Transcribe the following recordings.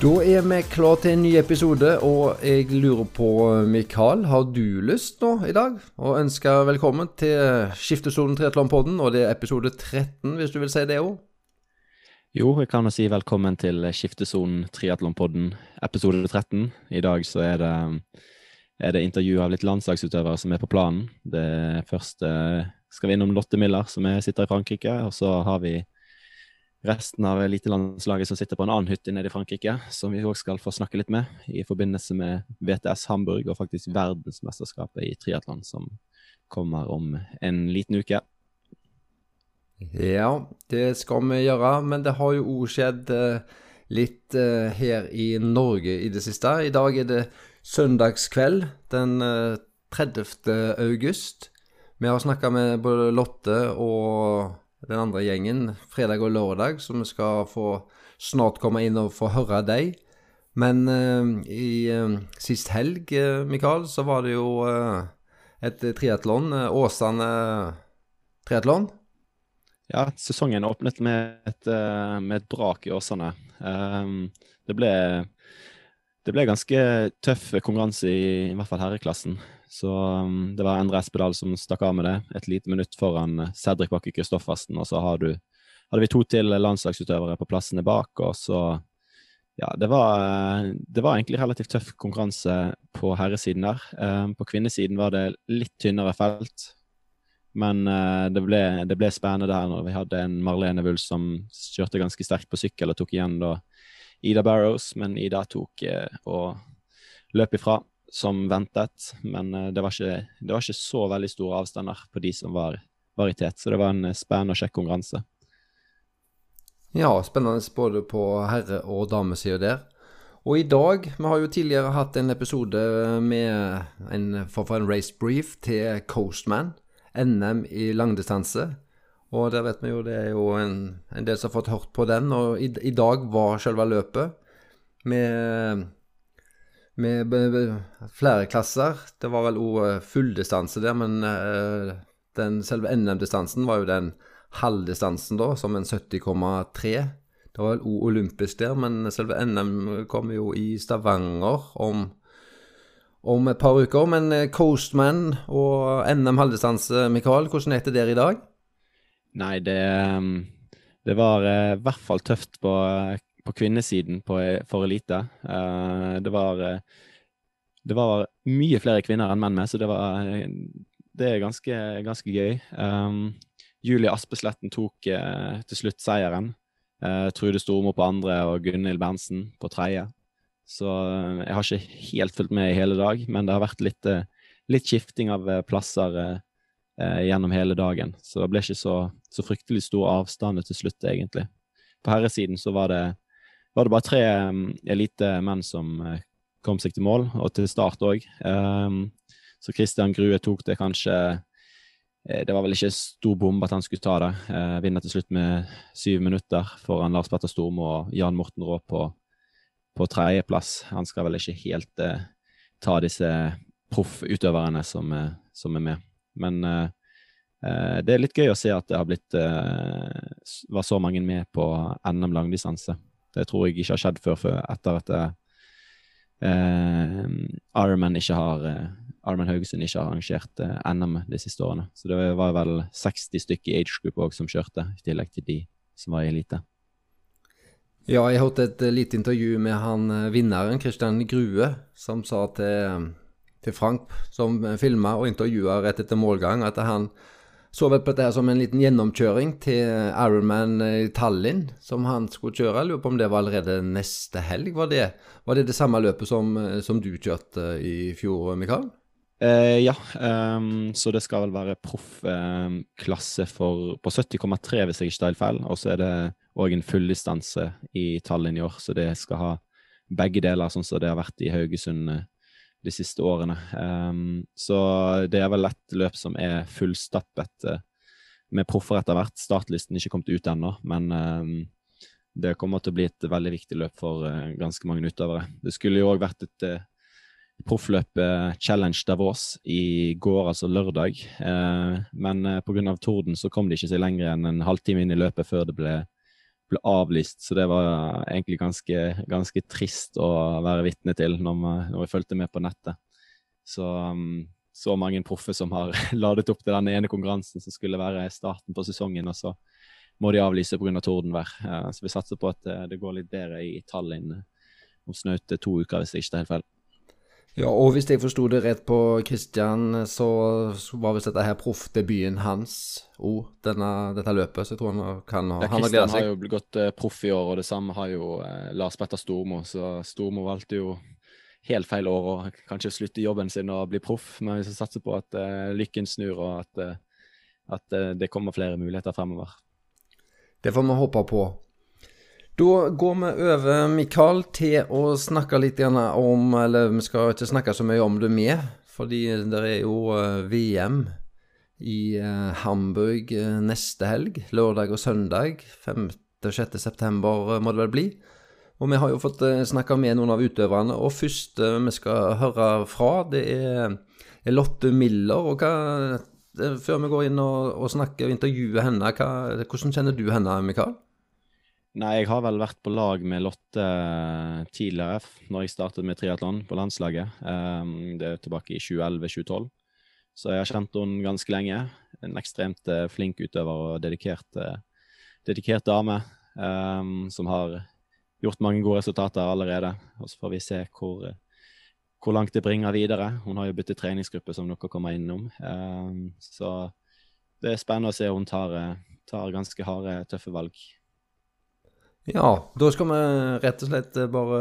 Da er vi klar til en ny episode, og jeg lurer på, Mikael, har du lyst nå i dag å ønske velkommen til Skiftesonen Triatlonpodden, og det er episode 13, hvis du vil si det òg? Jo, jeg kan jo si velkommen til Skiftesonen Triatlonpodden, episode 13. I dag så er det, er det intervju av litt landslagsutøvere som er på planen. Det første skal vi innom Lotte Miller, som er, sitter i Frankrike, og så har vi resten av elitelandslaget som sitter på en annen hytte nede i Frankrike, som vi òg skal få snakke litt med i forbindelse med VTS Hamburg og faktisk verdensmesterskapet i triatlon, som kommer om en liten uke. Ja, det skal vi gjøre, men det har jo òg skjedd eh, litt eh, her i Norge i det siste. I dag er det søndagskveld den 30. Eh, august. Vi har snakka med både Lotte og den andre gjengen fredag og lørdag, så vi skal få snart komme inn og få høre deg. Men uh, i uh, sist helg, uh, Mikael, så var det jo et triatlon. Åsane triatlon. Ja, sesongen åpnet med et, med et brak i Åsane. Um, det ble det ble ganske tøff konkurranse i, i hvert fall herreklassen. Så um, det var Endre Espedal som stakk av med det. Et lite minutt foran uh, Cedric Bakke Kristoffersen. Og så har du, hadde vi to til landslagsutøvere på plassene bak. Og så Ja, det var, uh, det var egentlig relativt tøff konkurranse på herresiden der. Um, på kvinnesiden var det litt tynnere felt. Men uh, det, ble, det, ble, spennende der når vi hadde en Marlene Wull som kjørte ganske sterkt på sykkel og tok igjen da Ida Barrows, men Ida tok og løp ifra som ventet. Men eh, det var, ikke, det var ikke så veldig store avstander på de som var varitet. Så det var en eh, spennende og kjekk konkurranse. Ja, spennende både på herre- og damesida der. Og i dag Vi har jo tidligere hatt en episode med en, for en race brief til Coastman. NM i langdistanse. Og der vet vi jo det er jo en, en del som har fått hørt på den. Og i, i dag var selve løpet med med flere klasser. Det var vel òg eh, fulldistanse der, men uh, den selve NM-distansen var jo den halvdistansen, da, som en 70,3. Det var vel òg olympisk der, men selve NM kommer jo i Stavanger om, om et par uker. Men uh, Coastman og NM halvdistanse, Mikael, hvordan er det der i dag? Nei, det, det var i hvert fall tøft på kvinnesiden på, for elite. Uh, det var uh, det var mye flere kvinner enn menn med, så det, var, det er ganske, ganske gøy. Um, Julie Aspesletten tok uh, til slutt seieren. Trude Stormo på andre og Gunhild Berntsen på tredje. Så jeg har ikke helt fulgt med i hele dag, men det har vært litt, litt skifting av plasser gjennom hele dagen. Så det ble ikke så, så fryktelig stor avstand til slutt, egentlig. På herresiden så var det var det bare tre um, elitemenn som uh, kom seg til mål, og til start òg. Um, så Christian Grue tok det kanskje eh, Det var vel ikke stor bombe at han skulle ta det. Uh, vinner til slutt med syv minutter foran Lars Petter Stormo og Jan Morten Raa på, på tredjeplass. Han skal vel ikke helt uh, ta disse proffutøverne som, uh, som, er med. Men det er litt gøy å se at det har blitt var så mange med på NM langdistanse. Det tror jeg ikke har skjedd før, før etter at eh, eh, Ironman Haugesund ikke har arrangert eh, NM de siste årene. Så det var vel 60 stykker i age group òg som kjørte, i tillegg til de som var i elite. Ja, jeg hørte et uh, lite intervju med han vinneren, Kristian Grue, som sa til, til Frank, som filma og intervjua rett etter målgang, at han så vel på dette som en liten gjennomkjøring til Ironman i Tallinn, som han skulle kjøre. Jeg lurer på om det var allerede neste helg. Var det var det, det samme løpet som, som du kjørte i fjor, Mikael? Eh, ja, um, så det skal vel være proffklasse eh, på 70,3 hvis jeg ikke tar feil. Og så er det òg en fulldistanse i Tallinn i år, så det skal ha begge deler, sånn som det har vært i Haugesund eh, de siste årene. Um, så det er vel et løp som er fullstappet uh, med proffer etter hvert. Startlisten er ikke kommet ut ennå, men um, det kommer til å bli et veldig viktig løp for uh, ganske mange utøvere. Det skulle jo òg vært et uh, proffløp Challenge Davos i går, altså lørdag. men uh, pga. torden så kom de ikke seg lenger enn en halvtime inn i løpet før det ble, ble avlyst. Så det var egentlig ganske, ganske trist å være vitne til når, vi, når vi fulgte med på nettet. Så, um, så mange proffe som har ladet opp til den ene konkurransen som skulle være starten på sesongen, og så må de avlyse pga. tordenvær. Uh, så vi satser på at uh, det går litt bedre i Tallinn om snaut to uker, hvis det ikke er helt feil. Ja, og hvis jeg forsto det rett på Kristian, så var visst dette her proffdebuten hans òg, dette løpet. Så jeg tror han kan ha ja, Kristian Christian har jo blitt gått uh, proff i år, og det samme har jo uh, Lars Petter Stormo. Så Stormo valgte jo helt feil år og kanskje slutte jobben sin og bli proff. Men vi skal satse på at uh, lykken snur, og at, at det kommer flere muligheter fremover. Det får vi håpe på. Da går vi over, Mikael, til å snakke litt om Eller vi skal ikke snakke så mye om det med, fordi det er jo eh, VM i eh, Hamburg eh, neste helg. Lørdag og søndag. 5.-6. september må det vel bli. Og vi har jo fått snakka med noen av utøverne, og første vi skal høre fra, det er Lotte Miller. og hva, Før vi går inn og, og snakker og intervjuer henne, hva, hvordan kjenner du henne, Mikael? Nei, jeg har vel vært på lag med Lotte eh, tidligere, når jeg startet med triatlon på landslaget. Um, det er tilbake i 2011-2012. Så jeg har kjent henne ganske lenge. En ekstremt uh, flink utøver og dedikert, uh, dedikert dame. Um, som har gjort mange gode resultater allerede. Og så får vi se hvor, hvor, langt det bringer videre. Hun har jo byttet treningsgruppe, som dere kommer innom. Um, så det er spennende å se om hun tar, tar ganske harde, tøffe valg. Ja, da skal vi rett og slett bare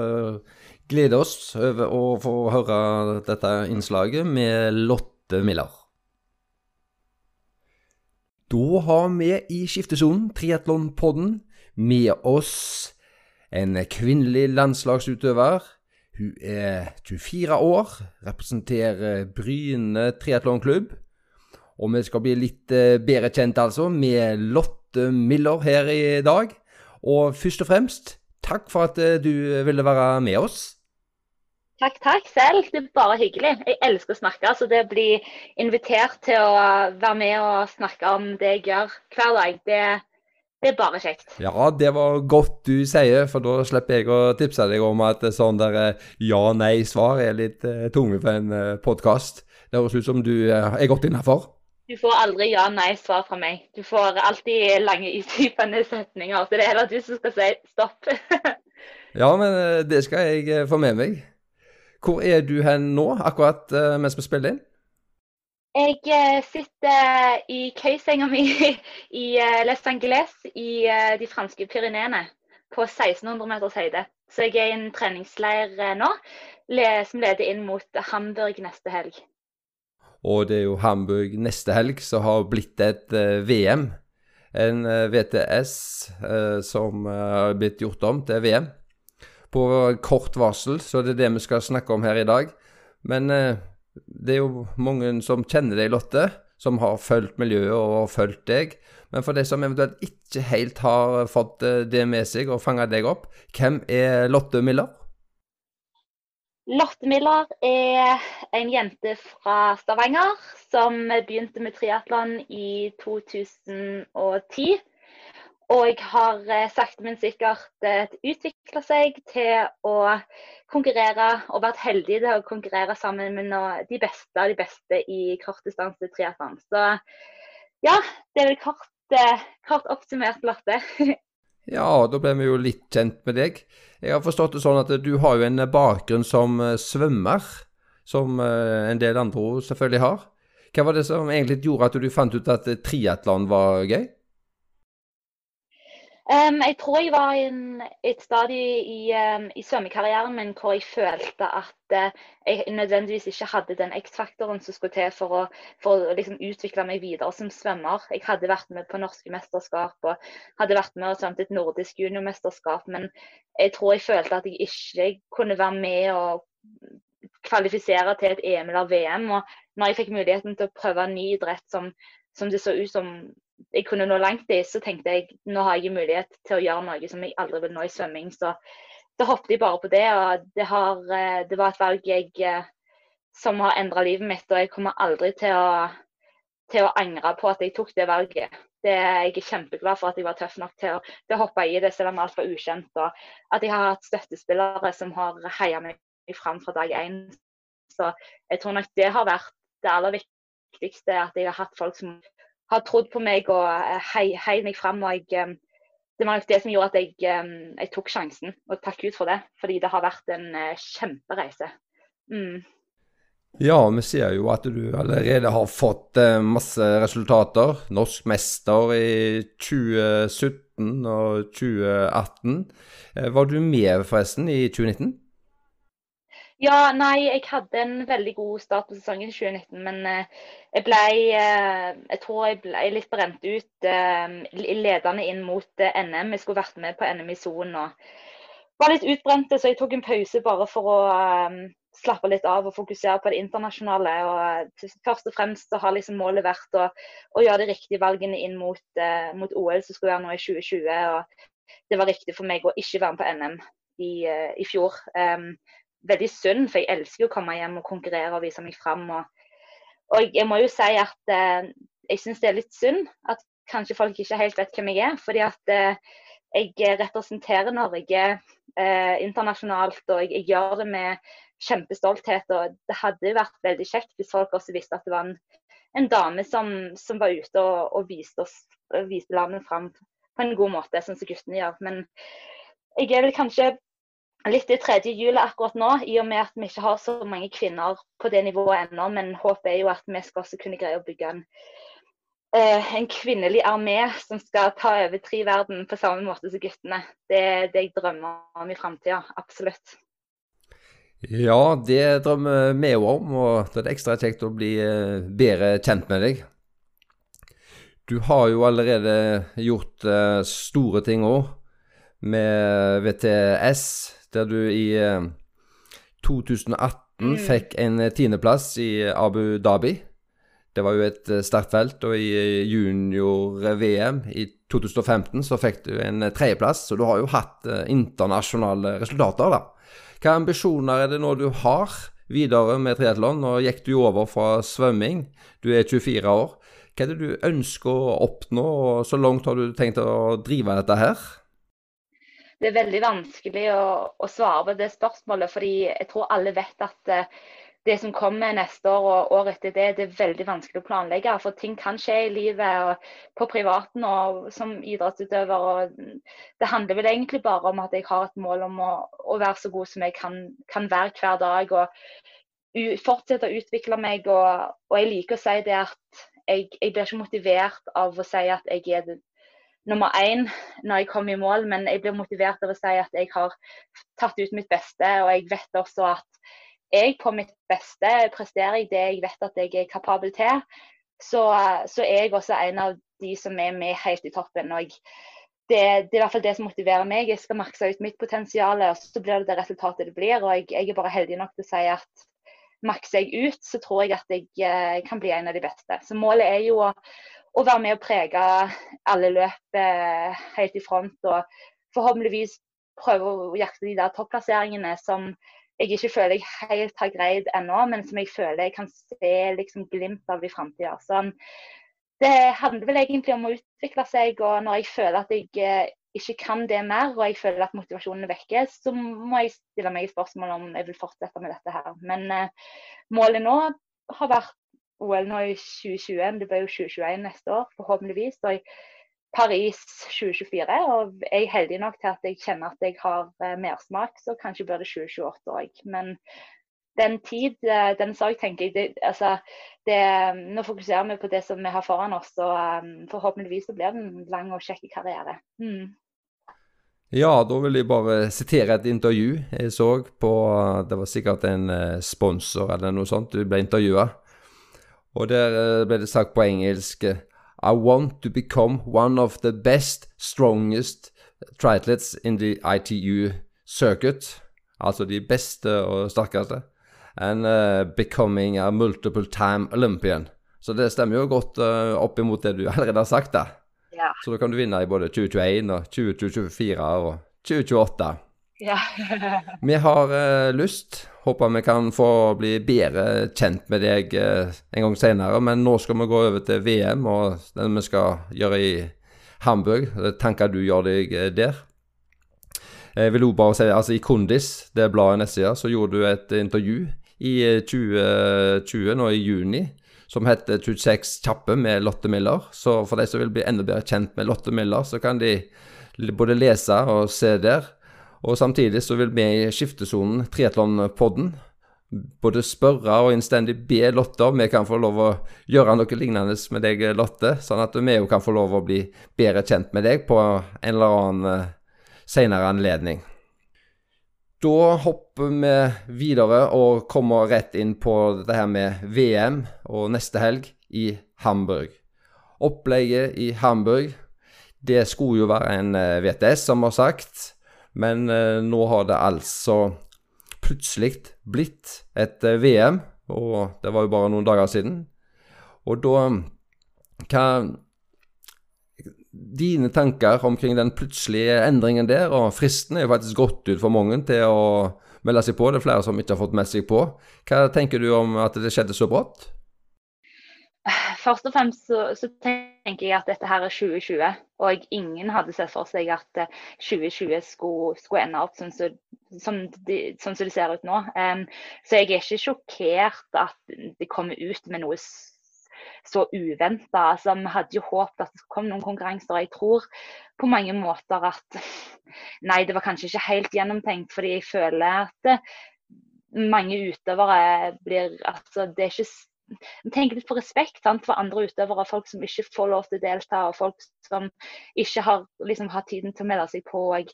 glede oss over å få høre dette innslaget med Lotte Miller. Da har vi i skiftesonen, Triatlonpodden, med oss en kvinnelig landslagsutøver. Hun er 24 år, representerer Bryne triatlonklubb. Og vi skal bli litt eh, bedre kjent, altså, med Lotte Miller her i dag. Og først og fremst, takk for at eh, du ville være med oss. Takk, takk selv. Det er bare hyggelig. Jeg elsker å snakke. Så det å bli invitert til å være med og snakke om det jeg gjør hver dag, det, det er bare kjekt. Ja, det var godt du sier, for da slipper jeg å tipse deg om at sånn der eh, ja-nei-svar er litt tunge for en podkast. Det høres ut som du er godt innafor. Du får aldri ja-nei-svar fra meg. Du får alltid lange, utdypende setninger. Så det er heller du som skal si stopp. ja, men eh, det skal jeg eh, få med meg. Hvor er du hen nå, akkurat uh, mens vi spiller inn? Jeg sitter i køysenga mi i Les Angeles i de franske Pyreneene på 1600 meters høyde. Så jeg er i en treningsleir nå som leder inn mot Hamburg neste helg. Og det er jo Hamburg neste helg som har blitt et uh, VM. En eh, VTS eh, som har blitt gjort om til VM. På kort varsel, så det er det vi skal snakke om her i dag. Men det er jo mange som kjenner deg, Lotte, som har fulgt miljøet og fulgt deg. Men for de som eventuelt ikke helt har fått det med seg og fanga deg opp, hvem er Lotte Miller? Lotte Miller er en jente fra Stavanger som begynte med triatlon i 2010. Og har eh, sakte, men sikkert eh, utvikla seg til å konkurrere, og vært heldig til å konkurrere sammen med de beste av de beste i kortdistanse triatlon. Så ja, det er vel kort, eh, kort oppsummert, Lotte. Ja, da ble vi jo litt kjent med deg. Jeg har forstått det sånn at du har jo en bakgrunn som eh, svømmer, som eh, en del andre selvfølgelig har. Hva var det som egentlig gjorde at du fant ut at triatlon var gøy? Um, jeg tror jeg var i en, et stadie i, um, i svømmekarrieren min hvor jeg følte at uh, jeg nødvendigvis ikke hadde den X-faktoren som skulle til for å, for å liksom utvikle meg videre som svømmer. Jeg hadde vært med på norske mesterskap og hadde vært med og svømt et nordisk juniormesterskap, men jeg tror jeg følte at jeg ikke kunne være med og kvalifisere til et EM eller VM. Og når jeg fikk muligheten til å prøve en ny idrett som, som det så ut som jeg kunne nå langt i, så tenkte jeg nå har jeg mulighet til å gjøre noe som jeg aldri vil nå i svømming. Så da hoppet jeg bare på det. Og det, har, eh, det var et valg jeg, eh, som har endra livet mitt. Og jeg kommer aldri til å, til å angre på at jeg tok det valget. Det, jeg er kjempeglad for at jeg var tøff nok til å, til å hoppe i det selv om alt var ukjent. Og at jeg har hatt støttespillere som har heia meg fram fra dag én. Så jeg tror nok det har vært det aller viktigste. At jeg har hatt folk som har trodd på meg og heiet hei meg fram. Og jeg, eh, det var nok det som gjorde at jeg, eh, jeg, tok sjansen. Og takk Gud for det. Fordi det har vært en eh, kjempereise. Mm. Ja, vi ser jo at du allerede har fått masse resultater. Norsk mester i 2017 og 2018. Var du med forresten i 2019? Ja, nei, jeg hadde en veldig god start på sesongen i 2019, men uh, jeg ble uh, Jeg tror jeg ble litt brent ut uh, ledende inn mot NM. Jeg skulle vært med på NM i Son og var litt utbrente, så jeg tok en pause bare for å slappe litt av og fokusere på det internasjonale. og Først og fremst så har liksom målet vært å, å gjøre de riktige valgene inn mot, mot, OL som skulle være nå i 2020. og Det var riktig for meg å ikke være med på NM i, i fjor. Um, veldig synd, for jeg elsker å komme hjem og konkurrere og vise meg fram. Og, og jeg må jo si at eh, jeg syns det er litt synd at kanskje folk ikke helt vet hvem jeg er. fordi at eh, jeg representerer Norge eh, internasjonalt, og jeg, jeg, gjør det med kjempestolthet. Og det hadde vært veldig kjekt hvis folk også visste at det var en, en dame som, som, var ute og, og viste, oss, viste landet fram på en god måte, sånn som guttene gjør. Men jeg er vel kanskje litt i tredje hjulet akkurat nå, i og med at vi ikke har så mange kvinner på det nivået ennå. Men håpet er jo at vi skal også kunne greie å bygge en, eh, en kvinnelig armé som skal ta over tre verden på samme måte som guttene. Det er det jeg drømmer om i framtida. Absolutt. Ja, det drømmer vi òg om, og det er ekstra kjekt å bli eh, bedre kjent med deg. Du har jo allerede gjort uh, store ting òg, med VTS der du i 2018 eh, mm. fikk en eh, tiendeplass i Abu Dhabi. Det var jo et eh, sterkt felt, og i junior-VM i 2015 så fikk du en tredjeplass, så du har jo hatt internasjonale resultater, da. Hvilke ambisjoner er det nå du har videre med triatlon? Nå gikk du jo over fra svømming, du er 24 år. Hva er det du ønsker å oppnå, og så langt har du tenkt å drive dette her? Det er veldig vanskelig å, å, svare på det spørsmålet. fordi jeg tror alle vet at uh, det som kommer neste år og året etter det, det er veldig vanskelig å planlegge. For ting kan skje i livet og på privaten og som idrettsutøver. og Det handler vel egentlig bare om at jeg har et mål om å, å være så god som jeg kan, kan være hver dag. og Fortsette å utvikle meg. Og, og jeg liker å si det at jeg, jeg blir ikke motivert av å si at jeg er nummer én når jeg kom i mål, men jeg blir motivert av å si at jeg har tatt ut mitt beste. Og jeg vet også at jeg på mitt beste presterer jeg det jeg vet at jeg er kapabel til. Så, så er jeg også en av de som er med helt i toppen. og jeg, det, det, er i hvert fall det som motiverer meg. Jeg skal makse ut mitt potensial, og så blir det det resultatet det blir. Og jeg, jeg er bare heldig nok til å si at makser jeg ut, så tror jeg at jeg eh, kan bli en av de beste. Så målet er jo å, å være med å prege alle løp eh, helt i front. Og forhåpentligvis prøve å jakte de der topplasseringene som jeg ikke føler jeg helt har greid ennå, men som jeg føler jeg kan se liksom, glimt av i framtida. Det handler vel egentlig om å utvikle seg, og når jeg føler at jeg eh, ikke kan det mer, og jeg føler at motivasjonen er vekke, så må jeg stille meg spørsmål om jeg vil fortsette med dette her. Men eh, målet nå har vært OL nå i 2021, det blir jo 2021 neste år, forhåpentligvis. Og i Paris 2024. Og jeg er heldig nok til at jeg kjenner at jeg har uh, mersmak, så kanskje blir det 2028 òg. Men den tid, uh, den sak, tenker jeg det, altså, det, Nå fokuserer vi på det som vi har foran oss, og forhåpentligvis så blir det en lang og kjekk karriere. Mm. Ja, da vil jeg bare sitere et intervju jeg så på Det var sikkert en sponsor eller noe sånt du ble intervjua. Og der eh, ble det sagt på engelsk I want to become one of the best, strongest triathletes in the ITU circuit. Altså de beste og sterkeste. And uh, becoming a multiple time Olympian. Så det stemmer jo godt uh, opp imot det du allerede har sagt, da. Ja. Så da kan du vinne i både 2021 og 2024 og 2028. Ja. vi har uh, lyst. Håper vi kan få bli bedre kjent med deg uh, en gang senere. Men nå skal vi gå over til VM og det vi skal gjøre i Hamburg. Tanker du gjør deg uh, der. Jeg vil også bare si, altså I Kondis, det bladet nettsida, så gjorde du et intervju i 2020, nå i juni, som heter 26 kjappe med Lotte Miller. Så for de som vil bli enda bedre kjent med Lotte Miller, så kan de både lese og se der. Og samtidig så vil vi i Skiftesonen, Triatlonpodden, både spørre og innstendig be Lotte om vi kan få lov å gjøre noe lignende med deg, Lotte, sånn at vi jo kan få lov å bli bedre kjent med deg på en eller annen uh, senere anledning. Da hopper vi videre og kommer rett inn på det her med VM og neste helg i Hamburg. Opplegget i Hamburg, det skulle jo være en eh, VTS, som har sagt, men eh, nå har det altså plutselig blitt et eh, VM, og det var jo bare noen dager siden. Og da Hva dine tanker omkring den plutselige endringen der, og fristen er jo faktisk gått ut for mange til å melde seg på. Det er flere som ikke har fått meldt seg på. Hva tenker du om at det skjedde så brått? Først og fremst så, så, tenker jeg at dette her er 2020, og ingen hadde sett for seg at 2020 eh, skulle, skulle ende opp sånn som, som, de, sånn det ser ut nå. Um, så jeg er ikke sjokkert at det kommer ut med noe så uventa. Altså, vi hadde jo håpet at det kom noen konkurranser. Jeg tror på mange måter at Nei, det var kanskje ikke helt gjennomtenkt, fordi jeg føler at mange utøvere blir Altså, det er ikke Tenk litt på respekt sant, for andre utøvere, folk som ikke får lov til å delta, og folk som ikke har, liksom, har tiden til å melde seg på. Og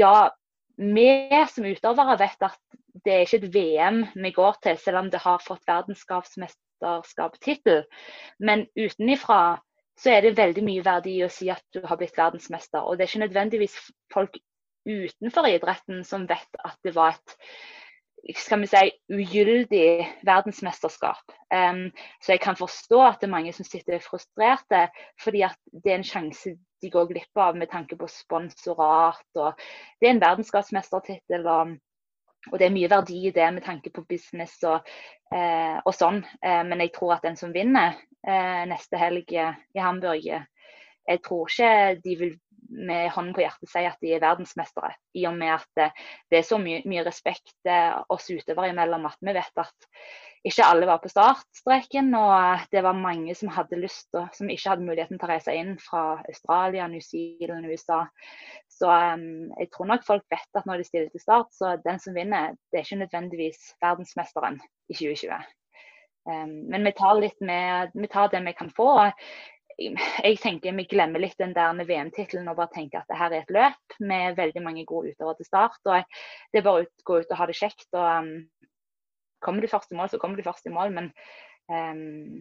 ja, vi som utøvere vet at det er ikke et VM vi går til, selv om det har fått verdensskapsmest mesterskapstittel. Men utenifra så er det veldig mye verdi i å si at du har blitt verdensmester. Og det er ikke nødvendigvis folk utenfor idretten som vet at det var et skal vi si, ugyldig verdensmesterskap. Um, så jeg kan forstå at det er mange som sitter frustrerte, fordi at det er en sjanse de går glipp av med tanke på sponsorat. og Det er en verdensskapsmestertittel. og og det er mye verdi i det med tanke på business og, uh, og sånn. Uh, men jeg tror at den som vinner uh, neste helg i Hamburg, jeg tror ikke de vil med hånden på hjertet si at de er verdensmestere. I og med at det er så mye, mye respekt oss utøvere imellom at vi vet at ikke alle var på startstreken, og det var mange som hadde lyst og som ikke hadde muligheten til å reise inn fra Australia, New Zealand, USA. Så um, jeg tror nok folk vet at når de stiller til start, så den som vinner, det er ikke nødvendigvis verdensmesteren i 2020. Um, men vi tar, med, vi tar det vi kan få. Jeg tenker Vi glemmer litt den der VM-tittelen og bare tenker at det her er et løp med veldig mange gode utøvere til start. og Det er bare å gå ut og ha det kjekt. og um, Kommer du først i mål, så kommer du først i mål. Men um,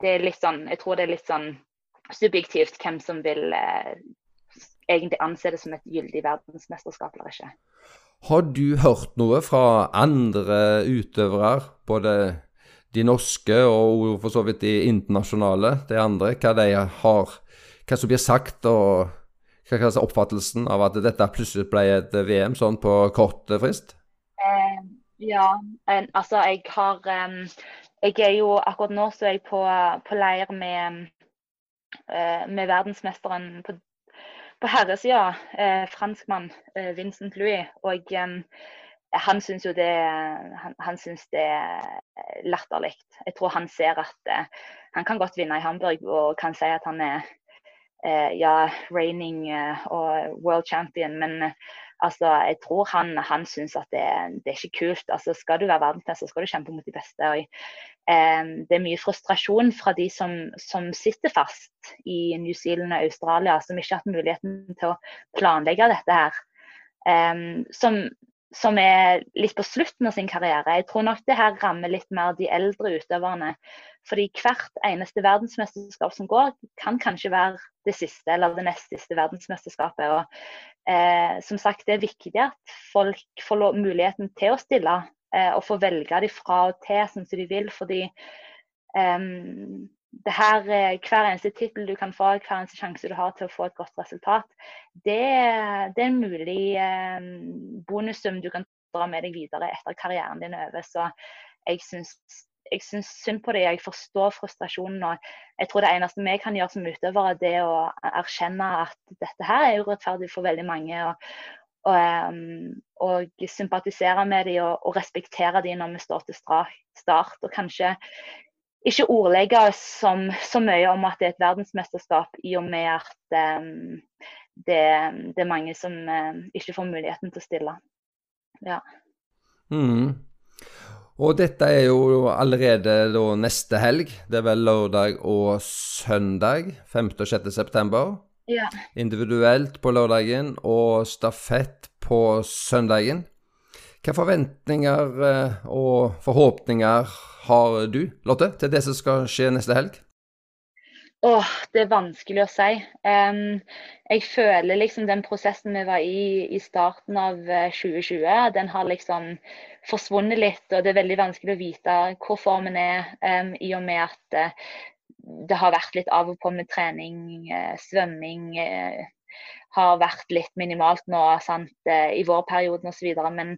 det er litt sånn, jeg tror det er litt sånn subjektivt hvem som vil uh, egentlig anse det som et gyldig verdensmesterskap eller ikke. Har du hørt noe fra andre utøvere, både de norske og for så vidt de internasjonale, de andre, hva de har, hva som blir sagt, og hva er oppfattelsen av at dette plutselig ble et VM sånn på kort frist? Eh, ja, en, altså jeg har um, Jeg er jo akkurat nå så er jeg på, på leir med, uh, med verdensmesteren på, på herresida, uh, franskmann uh, Vincent Louis. Og um, han syns jo det han, han synes det er latterlig. Jeg tror han ser at han kan godt vinne i Hamburg og kan si at han er ja, reigning og world champion, men Altså, jeg tror han, han syns at det, det, er ikke kult. Altså, skal du være verdensmester, skal du kjempe mot de beste. Og, eh, det er mye frustrasjon fra de som, som, sitter fast i New Zealand og Australia, som ikke har hatt muligheten til å planlegge dette her. Eh, som, som er litt på slutten av sin karriere. Jeg tror nok det her rammer litt mer de eldre utøverne. Fordi hvert eneste verdensmesterskap som går, kan kanskje være det siste eller det nest siste verdensmesterskapet. Og, eh, som sagt, det er viktig at folk får muligheten til å stille eh, og få velge de fra og til sånn som de vil. Fordi eh, det her, eh, hver eneste tittel du kan få, hver eneste sjanse du har til å få et godt resultat, det, det er en mulig eh, bonussum du kan dra med deg videre etter karrieren din er over. Så jeg syns, jeg syns synd på det. Jeg forstår frustrasjonen. og Jeg tror det eneste vi kan gjøre som utøvere, er det å erkjenne at dette her er urettferdig for veldig mange. og, og, um, og sympatisere med dem og, og, respektere dem når vi står til start. Og kanskje ikke ordlegge så, så mye om at det er et verdensmesterskap, i og med at um, det, det, er mange som um, ikke får muligheten til å stille. Ja. Mm. Og dette er jo allerede da neste helg. Det er vel lørdag og søndag 5. og 6. september. Ja. Individuelt på lørdagen og stafett på søndagen. Hvilke forventninger eh, og forhåpninger har du, Lotte, til det som skal skje neste helg? Åh, det er vanskelig å si. Um, jeg føler liksom den prosessen vi var i i starten av 2020, eh, den har liksom forsvunnet litt. Og det er veldig vanskelig å vite hvor formen er, um, i og med at uh, det har vært litt av og på med trening, uh, svømming. Uh, har vært litt minimalt nå sant, i vårperioden osv. Men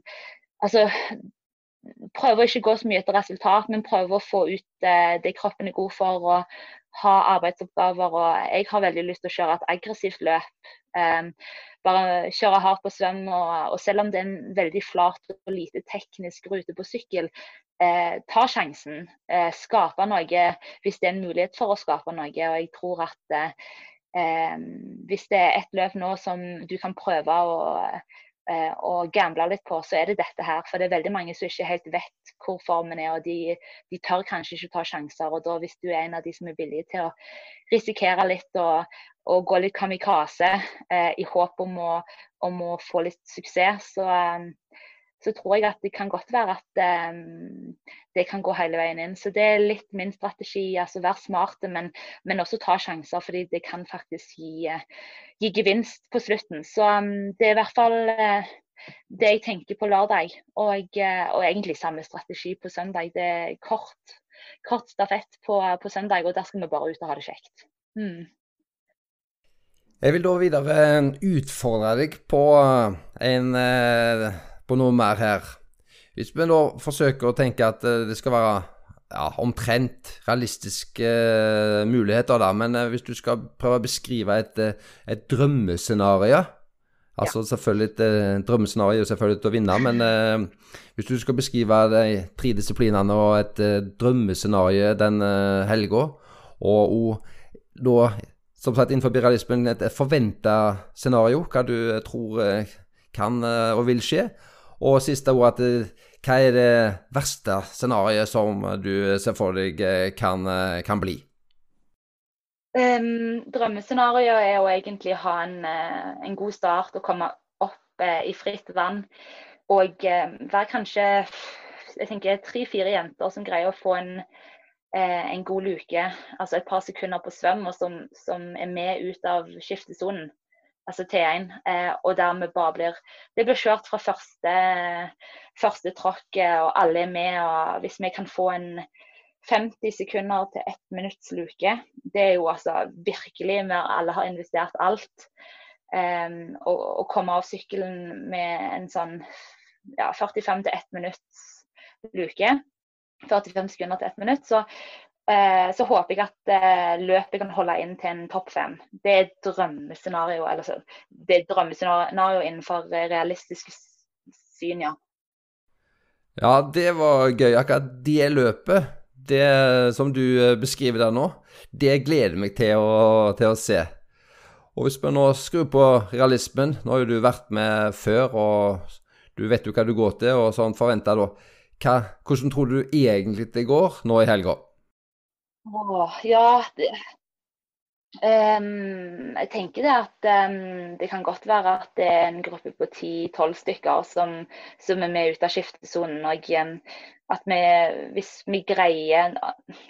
altså prøve å ikke gå så mye etter resultat, men prøve å få ut eh, det kroppen er god for. og ha arbeidsoppgaver. og Jeg har veldig lyst til å kjøre et aggressivt løp. Um, bare kjøre hardt på svøm. Og, og, selv om det er en veldig flat og lite teknisk rute på sykkel, eh, ta sjansen. Eh, skape noe hvis det er en mulighet for å skape noe. Og jeg tror at eh, hvis det er et løp nå som du kan prøve å eh, gamble litt på, så er det dette her. For det er veldig mange som ikke helt vet hvor formen er, og de, de tør kanskje ikke ta sjanser. Og da hvis du er en av de som er villige til å risikere litt og, og gå litt kamikaze eh, i håp om å, om å, få litt suksess, så, så tror jeg at det kan godt være at um, det kan gå hele veien inn. Så det er litt min strategi. altså Vær smarte, men, men også ta sjanser, fordi det kan faktisk gi, uh, gi gevinst på slutten. Så um, det er i hvert fall uh, det jeg tenker på lørdag. Og, uh, og, egentlig samme strategi på søndag. Det er kort, kort stafett på, på, søndag, og der skal vi bare ut og ha det kjekt. Mm. Jeg vil da videre utfordre deg på en på noe mer her. Hvis vi da forsøker å tenke at eh, det skal være ja, omtrent realistiske uh, muligheter, da, men uh, hvis du skal prøve å beskrive et, et drømmescenario Altså ja. selvfølgelig et drømmescenario selvfølgelig til å vinne, men hvis du skal beskrive de tre disiplinene og et drømmescenario den helga, og, og da som sagt innenfor realismen et forventa scenario, hva du tror kan og vil skje, og siste ord at eh, hva er det verste scenarioet som du ser for deg eh, kan, eh, kan bli? Um, drømmescenarioet er å egentlig ha en, en, god start og komme opp i fritt vann. Og uh, være kanskje jeg tenker tre-fire jenter som greier å få en, en god luke, altså et par sekunder på svøm, og som, som er med ut av skiftesonen altså T1, eh, og dermed bare blir Det blir kjørt fra første, første tråkket, og alle er med. og Hvis vi kan få en 50 sekunder til ett minutts luke, det er jo altså virkelig når alle har investert alt. Um, og, og komme av sykkelen med en sånn ja, 45 til 1 minutts luke. 45 sekunder til 1 minutt. Så Eh, så håper jeg at eh, løpet kan holde inn til en topp fem. Det er drømmescenario, eller det er drømmescenario innenfor realistisk syn, ja. Ja, det var gøy. Akkurat det løpet, det som du eh, beskriver der nå, det gleder meg til å, til å se. Og hvis vi nå skrur på realismen, nå har jo du vært med før, og du vet jo hva du går til, og sånn forventa da. Hva, hvordan tror du egentlig det går nå i helga? Åh, ja det, um, Jeg tenker det at um, det kan godt være at det er en gruppe på 10-12 stykker som, som, er med ut av skiftesonen. Og um, at vi, hvis vi greier,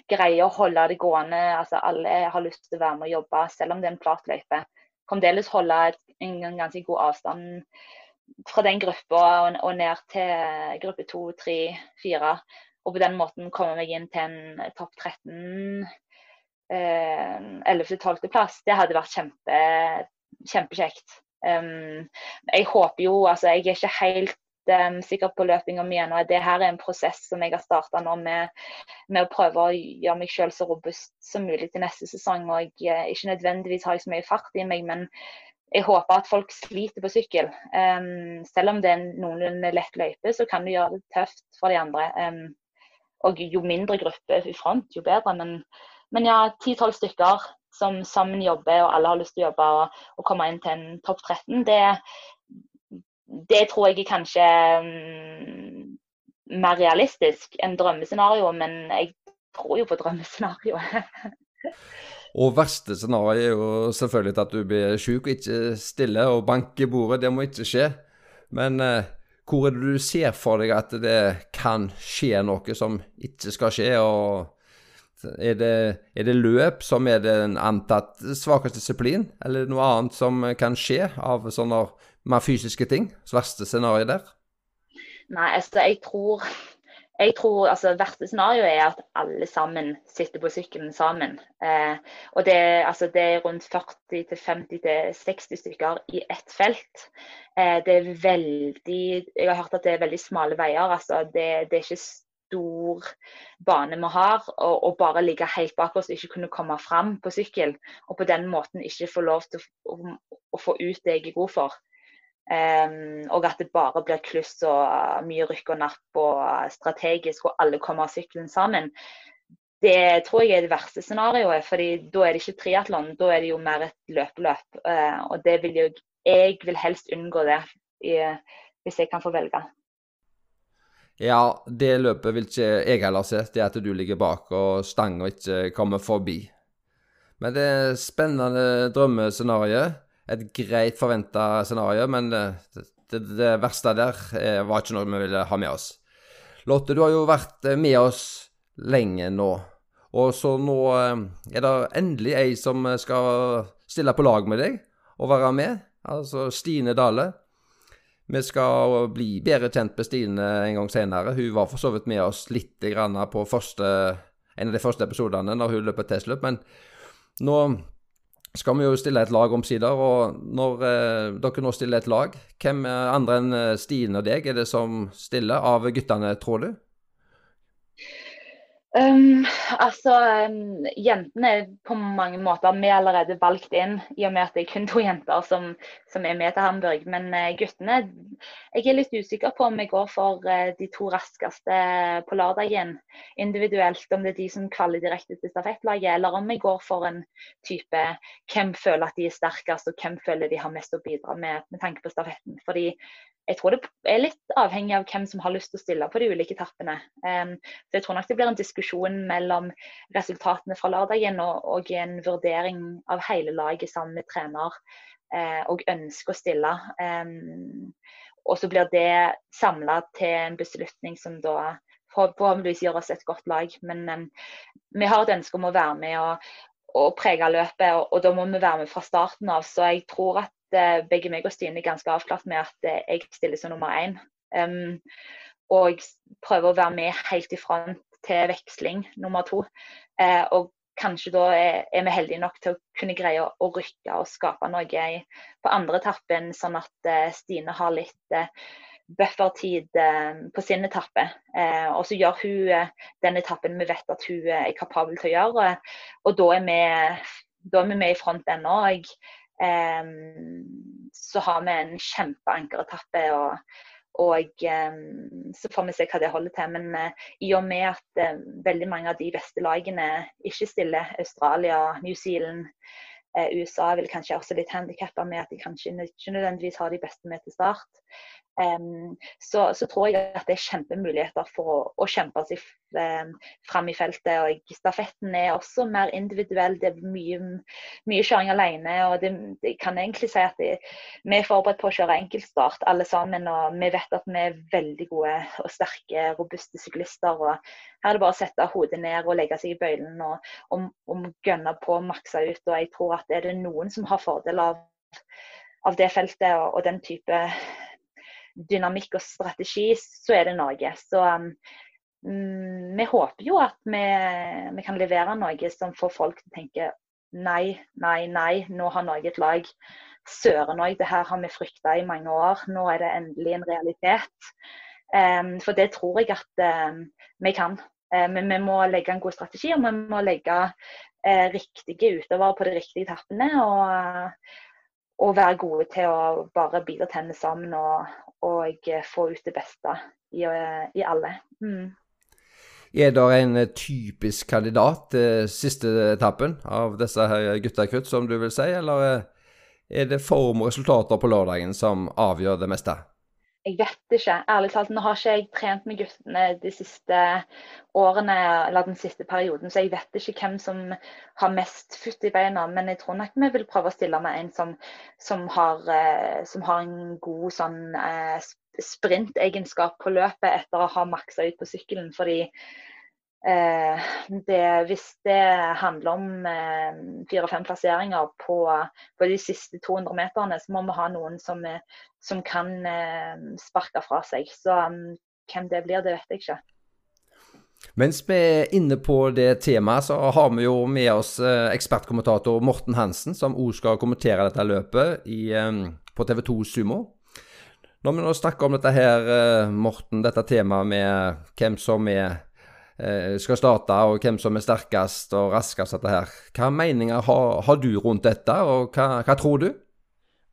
greier, å holde det gående, altså alle har lyst til å være med og jobbe, selv om det er en flat løype, fremdeles holde en, ganske god avstand fra den gruppa og, og ned til gruppe 2, 3, 4 og på den måten komme meg inn til en topp 13 11.-12.-plass, det hadde vært kjempe, kjempekjekt. Um, jeg håper jo, altså jeg er ikke helt um, sikker på løpinga mi ennå. Det her er en prosess som jeg har starta nå med, med, å prøve å gjøre meg selv så robust som mulig til neste sesong. Og jeg uh, ikke nødvendigvis har så mye fart i meg, men jeg håper at folk sliter på sykkel. Um, selv om det er en noenlunde lett løype, så kan du gjøre det tøft for de andre. Um, og jo mindre gruppe i front, jo bedre. Men, men ja, 10-12 stykker som sammen jobber, og alle har lyst til å jobbe og, og komme inn til en topp 13, det, det tror jeg er kanskje um, mer realistisk enn drømmescenario, men jeg tror jo på drømmescenarioet. Og verste scenario er jo selvfølgelig at du blir syk og ikke stille og banker i bordet. Det må ikke skje. Men eh, hvor er det du ser for deg at det kan skje noe som ikke skal skje? og er det, er det løp som er den antatt svakeste disiplin, eller er noe annet som kan skje av sånne mer fysiske ting? Verste scenario der? Nei, altså jeg tror jeg tror altså verste scenario er at alle sammen sitter på sykkelen sammen. Eh, og det, altså, det, er rundt 40-50-60 stykker i ett felt. Eh, det er veldig Jeg har hørt at det er veldig smale veier. altså Det, det er ikke stor bane vi har. Og, bare ligge helt bak oss og ikke kunne komme fram på sykkel. Og på den måten ikke få lov til å, å, å få ut det jeg er god for. Um, og at det bare blir kluss og mye rykk og napp og strategisk, og alle kommer av sykkelen sammen. Det tror jeg er det verste scenarioet, fordi da er det ikke triatlon, da er det jo mer et løpeløp. Uh, og det vil jo, jeg vil helst unngå det, i, hvis jeg kan få velge. Ja, det løpet vil ikke jeg heller se. Det er at du ligger bak og stanga ikke kommer forbi. Men det er spennende drømmescenario et greit forventa scenario, men det, det, det, verste der eh, var ikke noe vi ville ha med oss. Lotte, du har jo vært eh, med oss lenge nå. Og så nå eh, er det endelig ei som skal stille på lag med deg og være med. Altså Stine Dale. Vi skal bli bedre kjent med Stine en gang senere. Hun var for så vidt med oss litt på første, en av de første episodene når hun løper testløp, men nå skal vi jo stille et lag omsider. Og når eh, dere nå stiller et lag, hvem andre enn eh, Stine og deg er det som stiller av guttene, tror du? Um, altså, um, Jentene er på mange måter vi allerede valgt inn, i og med at det er kun to jenter som, som er med til Hamburg. Men uh, guttene Jeg er litt usikker på om jeg går for uh, de to raskeste på lørdagen individuelt. Om det er de som kvaler direkte til stafettlaget, eller om jeg går for en type hvem føler at de er sterkest, og hvem føler de har mest å bidra med med tanke på stafetten. Fordi jeg tror det er litt avhengig av hvem som har lyst til å stille på de ulike etappene. Så jeg tror nok det blir en diskusjon mellom resultatene fra lørdagen og, og en vurdering av hele laget sammen med trener uh, og ønske å stille. Og så blir det samla til en beslutning som da forhåpentligvis gjør oss et godt lag. Men vi har et ønske om å være med og, og prege løpet, og, og, da må vi være med fra starten av. Så jeg tror at begge meg og Stine er ganske avklart med at uh, jeg stiller som nummer én. Um, og prøver å være med helt i front til veksling nummer to. Uh, og kanskje da er, er, vi heldige nok til å kunne greie å, å rykke og skape noe i, på andre etappen, sånn at Stine har litt buffertid på sin etappe. og så gjør hun den etappen vi vet at hun er kapabel til å gjøre. Og da er vi, da er vi med i front ennå. Så har vi en kjempeankeretappe, og, og så får vi se hva det holder til. Men uh, i og med at uh, veldig mange av de beste lagene ikke stiller, Australia, New Zealand, uh, USA vil kanskje også litt handikappa med at de kanskje ikke nødvendigvis har de beste med til start. Så, så, tror jeg at det er kjempemuligheter for å, å kjempe seg fram i feltet. og Stafetten er også mer individuell. Det er mye, mye kjøring alene. og det, det, kan egentlig si at det, Vi er forberedt på å kjøre enkeltstart alle sammen. og Vi vet at vi er veldig gode og sterke, robuste syklister. og Her er det bare å sette hodet ned og legge seg i bøylen og, og, og gønne på og makse ut. og Jeg tror at er det noen som har fordel av, av det feltet og, og den type dynamikk og strategi, så er det Norge. Så um, vi håper jo at vi, vi, kan levere noe som får folk til å tenke nei, nei, nei, nå har Norge et lag. Søren òg, det her har vi frykta i mange år. Nå er det endelig en realitet. Um, for det tror jeg at um, vi kan. Uh, men vi må legge en god strategi, og vi må legge eh, riktige utøvere på de riktige tappene. Og, og, være gode til å bare bite tennene sammen og, og, få ut det beste i, i alle. Mm. Er det en typisk kandidat til siste etappen av disse gutta krutt, som du vil si, eller er det form og resultater på lørdagen som avgjør det meste? Jeg vet ikke. Ærlig talt, nå har ikke jeg trent med guttene de siste årene eller den siste perioden, så jeg vet ikke hvem som har mest futt i beina. Men jeg tror nok vi vil prøve å stille med en som, som, har, eh, som har, en god sånn eh, sprintegenskap på løpet etter å ha maksa ut på sykkelen. fordi det, hvis det handler om eh, fire-fem plasseringer på, på, de siste 200 meterne, så må vi ha noen som, som kan eh, sparke fra seg. Så um, hvem det blir, det vet jeg ikke. Mens vi er inne på det temaet, så har vi jo med oss ekspertkommentator Morten Hansen, som òg skal kommentere dette løpet i, på TV2 Sumo. Når vi nå snakker om dette her, Morten, dette temaet med hvem som er Eh, skal starte, og hvem som er sterkest og raskest. dette her. Hva meninger har, har du rundt dette, og hva, hva, tror du?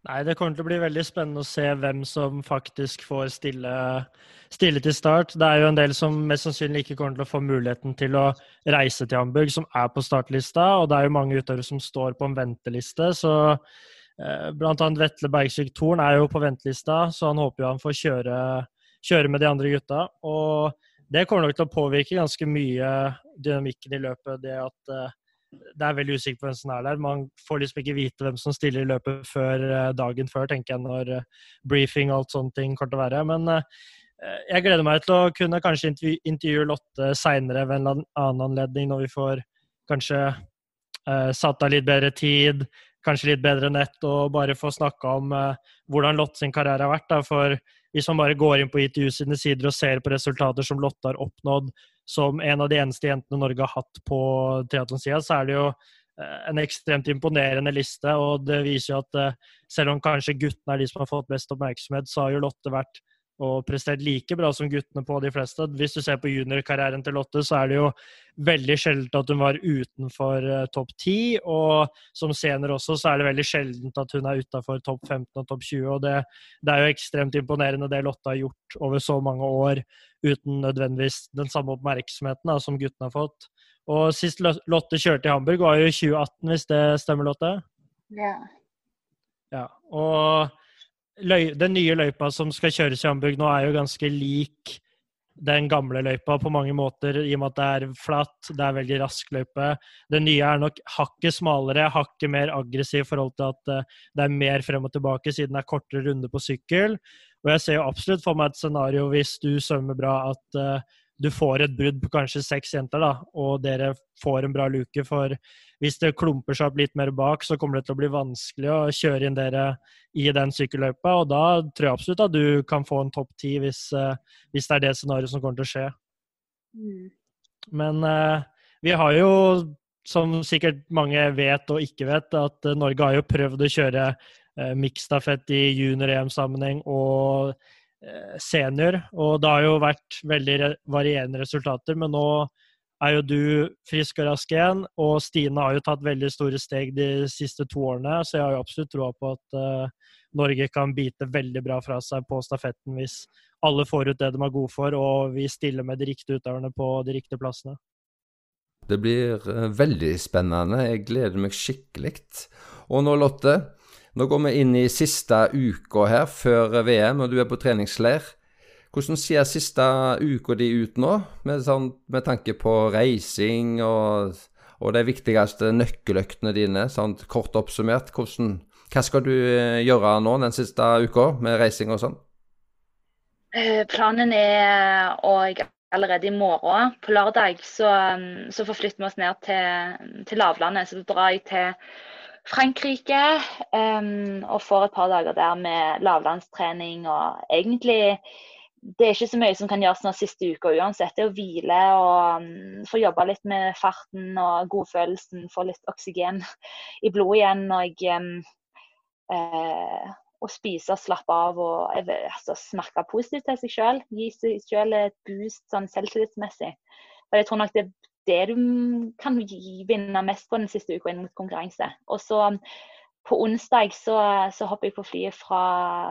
Nei, Det kommer til å bli veldig spennende å se hvem som faktisk får stille, stille, til start. Det er jo en del som mest sannsynlig ikke kommer til å få muligheten til å reise til Hamburg, som er på startlista. Og det er jo mange utøvere som står på en venteliste. så eh, Blant annet Vetle Bergsvik Thorn er jo på ventelista, så han håper jo han får kjøre, kjøre med de andre gutta. Og det kommer nok til å påvirke ganske mye dynamikken i løpet. Det at uh, det er veldig usikkert hvem som er der. Man får liksom ikke vite hvem som stiller i løpet før uh, dagen før, tenker jeg, når uh, briefing og alt sånne ting kommer til å være. Men jeg gleder meg til å kunne kanskje intervju intervjue Lotte seinere ved en annen anledning, når vi får kanskje satt av litt bedre tid, kanskje litt bedre nett, og bare få snakka om hvordan Lotte sin karriere har vært. Da, for hvis man bare går inn på ITU sine sider og ser på resultater som Lotte har oppnådd som en av de eneste jentene Norge har hatt på triatlonsida, så er det jo eh, en ekstremt imponerende liste. Og det viser jo at eh, selv om kanskje guttene er de som har fått best oppmerksomhet, så har jo Lotte vært og prestert like bra som guttene på de fleste. Hvis du ser på juniorkarrieren til Lotte, så er det jo veldig sjeldent at hun var utenfor uh, topp 10. Og som senior også, så er det veldig sjeldent at hun er utafor topp 15 og topp 20. Og det, det, er jo ekstremt imponerende det Lotte har gjort over så mange år uten nødvendigvis den samme oppmerksomheten da, som guttene har fått. Og sist Lotte kjørte i Hamburg, var jo i 2018, hvis det stemmer, Lotte? Ja. ja. Og den nye løypa som skal kjøres i Hamburg nå, er jo ganske lik den gamle løypa på mange måter, i og med at det er flatt, det er veldig rask løype. Den nye er nok hakket smalere, hakket mer aggressiv i forhold til at uh, det er mer frem og tilbake, siden det er kortere runde på sykkel. Og jeg ser jo absolutt for meg et scenario hvis du svømmer bra, at uh, du får et brudd på kanskje seks jenter, da, og dere får en bra luke. For hvis det klumper seg opp litt mer bak, så kommer det til å bli vanskelig å kjøre inn dere i den sykkelløypa. Og da tror jeg absolutt at du kan få en topp ti hvis, uh, hvis, det er det scenarioet som kommer til å skje. Mm. Men uh, vi har jo, som sikkert mange vet og ikke vet, at uh, Norge har jo prøvd å kjøre uh, miksstafett i junior-EM-sammenheng og Eh, senior. Og det har jo vært veldig varierende resultater, men nå er jo du frisk og rask igjen. Og Stine har jo tatt veldig store steg de siste to årene, så jeg har jo absolutt troa på at uh, Norge kan bite veldig bra fra seg på stafetten hvis alle får ut det de er gode for, og vi stiller med de riktige utøverne på de riktige plassene. Det blir uh, veldig spennende. Jeg gleder meg skikkelig. Og nå, Lotte, nå går vi inn i siste uka her før VM, og du er på treningsleir. Hvordan ser siste uka di ut nå, med, sånn, med tanke på reising og, og de viktigste nøkkeløktene dine, sånn kort oppsummert? Hvordan, hva skal du eh, gjøre nå den siste uka med reising og sånn? Eh, planen er å allerede i morgen, på lørdag, så, så forflytter vi oss ned til, til lavlandet. Så drar jeg til Frankrike um, og får et par dager der med lavlandstrening og egentlig det er ikke så mye som kan gjøres den siste uka uansett. Det er å hvile og um, få jobbe litt med farten og godfølelsen. Få litt oksygen i blodet igjen. Og, um, eh, og spise og slappe av og altså, snakke positivt til seg sjøl. Gi seg sjøl et boost sånn selvtillitsmessig. For jeg tror nok det er det du kan vinne mest på den siste uka inn mot konkurranse. Og så på onsdag så, så, hopper jeg på flyet fra,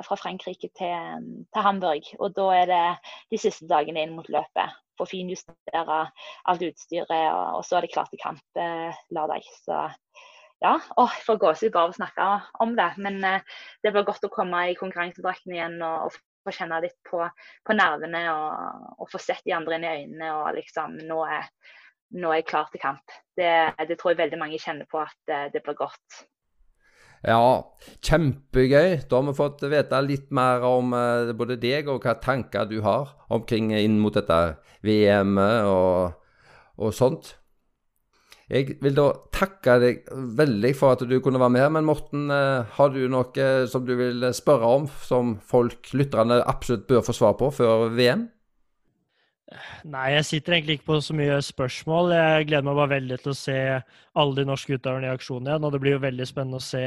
fra Frankrike til, til, Hamburg. Og da er det de siste dagene inn mot løpet. Få finjustere alt utstyret, og, og, så er det klart til kamp eh, lørdag. Så ja, åh, jeg får gåsehud bare av å snakke om det. Men eh, det blir godt å komme i konkurransedrakten igjen og, og, få kjenne litt på, på nervene og, og, få sett de andre inn i øynene og liksom Nå er, nå er jeg klar til kamp. Det, det, tror jeg veldig mange kjenner på at det, eh, det blir godt. Ja, kjempegøy. Da har vi fått vite litt mer om uh, både deg og hva tanker du har omkring inn mot dette VM-et og, og, sånt. Jeg vil da takke deg veldig for at du kunne være med. Men Morten, har du noe som du vil spørre om, som folk, lytterne, absolutt bør få svar på før VM? Nei, jeg sitter egentlig ikke på så mye spørsmål. Jeg gleder meg bare veldig til å se alle de norske utøverne i aksjon igjen. Og det blir jo veldig spennende å se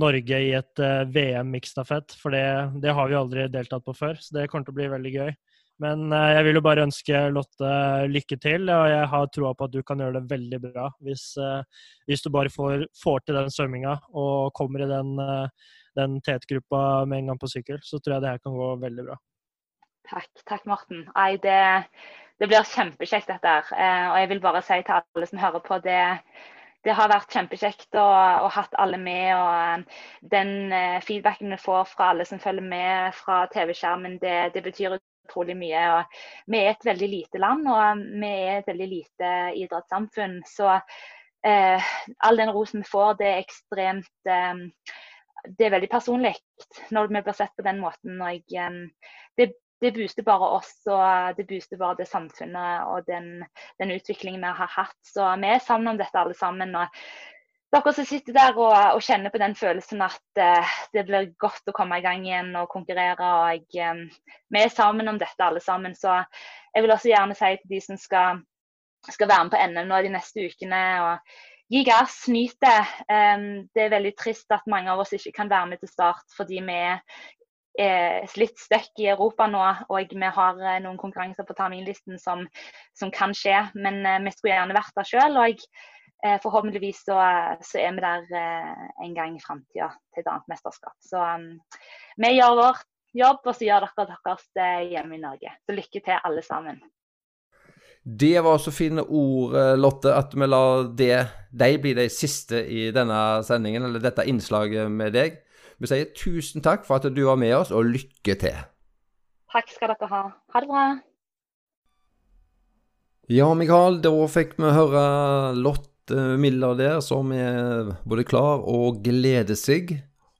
Norge i et eh, VM-miksstafett, for det, det, har vi aldri deltatt på før. Så det kommer til å bli veldig gøy. Men uh, jeg vil jo bare ønske Lotte lykke til, og jeg har troa på at du kan gjøre det veldig bra. Hvis, uh, hvis du bare får, får, til den svømminga og kommer i den, den tetgruppa med en gang på sykkel, så tror jeg det her kan gå veldig bra. Takk, takk Morten. Nei, det, det, blir kjempekjekt dette her. Eh, og jeg vil bare si til alle som hører på, det, det har vært kjempekjekt å, å hatt alle med. og eh, Den eh, feedbacken vi får fra alle som følger med fra TV-skjermen, det, det, betyr utrolig mye. Og vi er et veldig lite land, og vi er et veldig lite idrettssamfunn. Så eh, all den rosen vi får, det er ekstremt eh, det er veldig personlig når vi blir sett på den måten. og jeg, eh, det, det booster bare oss og det booster bare det samfunnet og den, den utviklingen vi har hatt. Så vi er sammen om dette alle sammen. og dere som sitter der og, og kjenner på den følelsen at uh, det blir godt å komme i gang igjen og konkurrere. og um, Vi er sammen om dette alle sammen. Så jeg vil også gjerne si til de som skal, skal være med på NM nå de neste ukene og Gi gass, nyt det. Um, det er veldig trist at mange av oss ikke kan være med til start fordi vi er litt stuck i Europa nå, og vi har eh, noen konkurranser på terminlisten som, som kan skje. Men uh, vi skulle gjerne vært der sjøl, og uh, forhåpentligvis så, så, er vi der en gang i framtida til et annet mesterskap. Så um, vi gjør vår jobb, og så gjør dere deres hjemme i Norge. Så lykke til, alle sammen. Det var så fine ord, Lotte, at vi lar det, de bli de siste i denne sendingen, eller dette innslaget med deg. Vi sier tusen takk for at du var med oss, og lykke til. Takk skal dere ha. Ha det bra. Ja, Mikael, da fikk vi høre Lotte Miller der, som er både klar og gleder seg.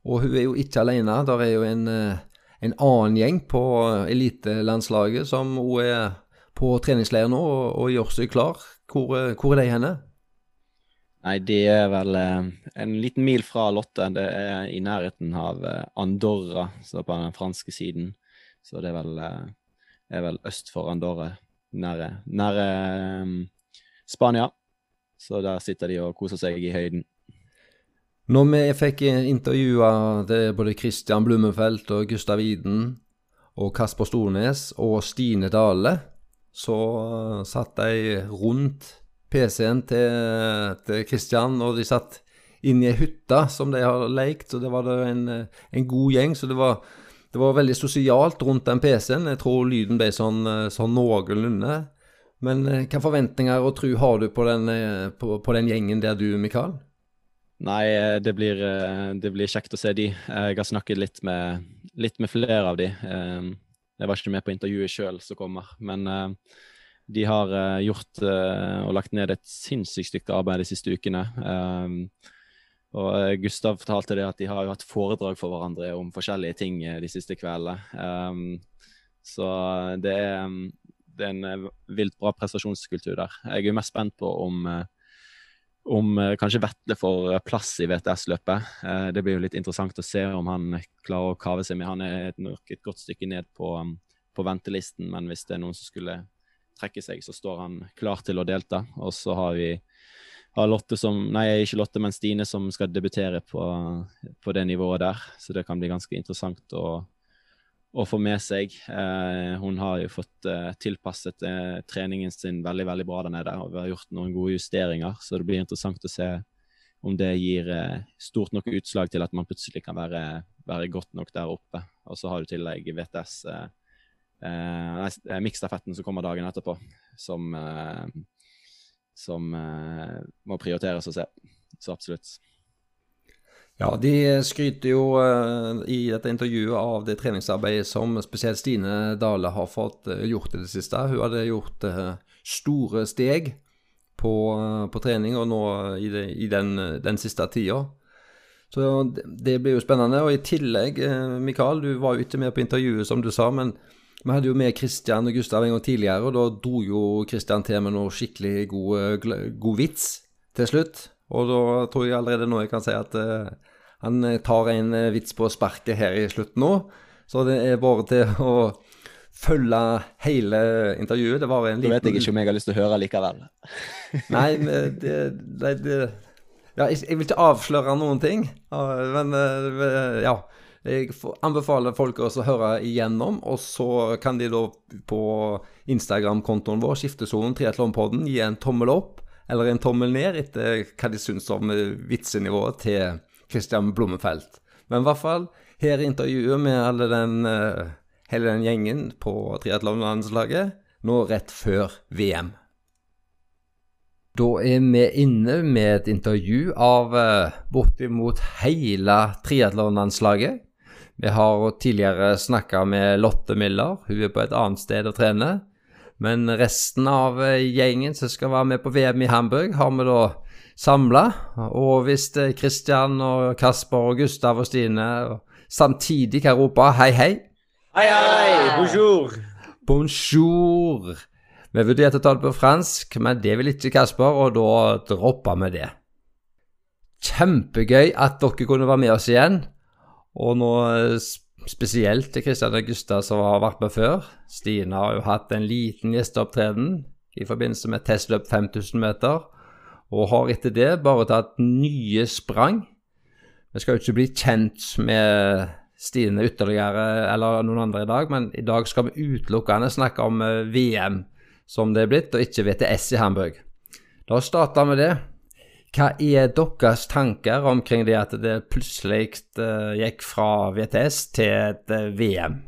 Og hun er jo ikke alene. Der er jo en, en annen gjeng på elitelandslaget som hun er på treningsleir nå og, og gjør seg klar. Hvor, hvor er de henne? Nei, det er vel eh, en liten mil fra Lotte. Det er i nærheten av eh, Andorra, så på den franske siden. Så det er vel, eh, er vel øst for Andorra, nære, nære Spania. Så der sitter de og koser seg i høyden. Når vi fikk intervjua både Christian Blummenfelt og Gustav Iden og Kasper Stornes og Stine Dale, så satt de rundt PC-en til, til Christian, og de satt inne i ei hytte som de har lekt, og det var en, en god gjeng. Så det var, det var veldig sosialt rundt den PC-en. Jeg tror lyden ble sånn, sånn noenlunde. Men eh, hvilke forventninger og tro har du på den, eh, på, på den gjengen der du, Mikael? Nei, eh, det blir, det blir, kjekt å se de. Jeg har snakket litt med, litt med flere av de. Jeg var ikke med på intervjuet sjøl som kommer, men de har uh, gjort uh, og lagt ned et sinnssykt stykke arbeid de siste ukene. Um, og uh, Gustav fortalte det at de har jo hatt foredrag for hverandre om forskjellige ting de siste kveldene. Um, så det er, um, det er en vilt bra prestasjonskultur der. Jeg er mest spent på om, om kanskje Vetle får plass i VTS-løpet. det blir jo litt interessant å se om han klarer å kave seg med. Han er nok et godt stykke ned på, på ventelisten, men hvis det er noen som skulle trekke seg, så står han klar til å delta. Og så har vi har Lotte som Nei, ikke Lotte, men Stine som skal debutere på, på det nivået der. Så det kan bli ganske interessant å, å få med seg. Eh, hun har jo fått eh, tilpasset eh, treningen sin veldig veldig bra der nede. og Vi har gjort noen gode justeringer, så det blir interessant å se om det gir eh, stort nok utslag til at man plutselig kan være, være godt nok der oppe. Og så har du i tillegg VTS eh, eh, miksstafetten som kommer dagen etterpå, som eh, som uh, må prioriteres å se. Så absolutt. Ja, de skryter jo uh, i dette intervjuet av det treningsarbeidet som spesielt Stine Dale har fått uh, gjort i det siste. Hun hadde gjort store steg på, på, trening og nå i, det, i den, den, siste tida. Så det blir jo spennende. Og i tillegg, Mikael, du var jo ikke med på intervjuet, som du sa. men vi hadde jo med Kristian og Gustav en gang tidligere, og da dro jo Kristian til med noe skikkelig god, god vits til slutt. Og da tror jeg allerede nå jeg kan si at uh, han tar en vits på sparket her i slutten nå. Så det er bare til å følge hele intervjuet. Det var en liten... Da vet jeg ikke om jeg har lyst til å høre likevel. Nei, det, det, det ja, jeg, vil ikke avsløre noen ting, men ja. Jeg anbefaler folk også å høre igjennom, og så kan de da på Instagram-kontoen vår, Skiftesonen Triatlonpodden, gi en tommel opp eller en tommel ned etter hva de syns om vitsenivået til Christian Blommenfelt. Men i hvert fall, her er intervjuet med den, eh, hele den gjengen på triatlonlandslaget nå rett før VM. Da er vi inne med et intervju av eh, bortimot hele triatlonlandslaget. Vi har tidligere snakka med Lotte Miller, hun er på et annet sted å trene. Men resten av eh, gjengen som skal være med på VM i Hamburg, har vi da samla. Og hvis Kristian og Kasper og Gustav og Stine samtidig kan rope hei, hei Hei, hei! Bonjour! Bonjour! Vi vurderte å ta det på fransk, men det vil ikke Kasper, og da droppa vi det. Kjempegøy at dere kunne være med oss igjen. Og nå eh, spesielt til Kristian Augusta som har vært med før. Stine har jo hatt en liten gjesteopptreden i forbindelse med testløp 5000 meter, og har etter det bare tatt nye sprang. Vi skal jo ikke bli kjent med Stine ytterligere eller noen andre i dag, men i dag skal vi utelukkende snakke om eh, VM som det er blitt, og ikke VTS i Hamburg. La oss starte med det. Hva er deres tanker omkring det at det plutselig uh, gikk fra VTS til et uh, VM?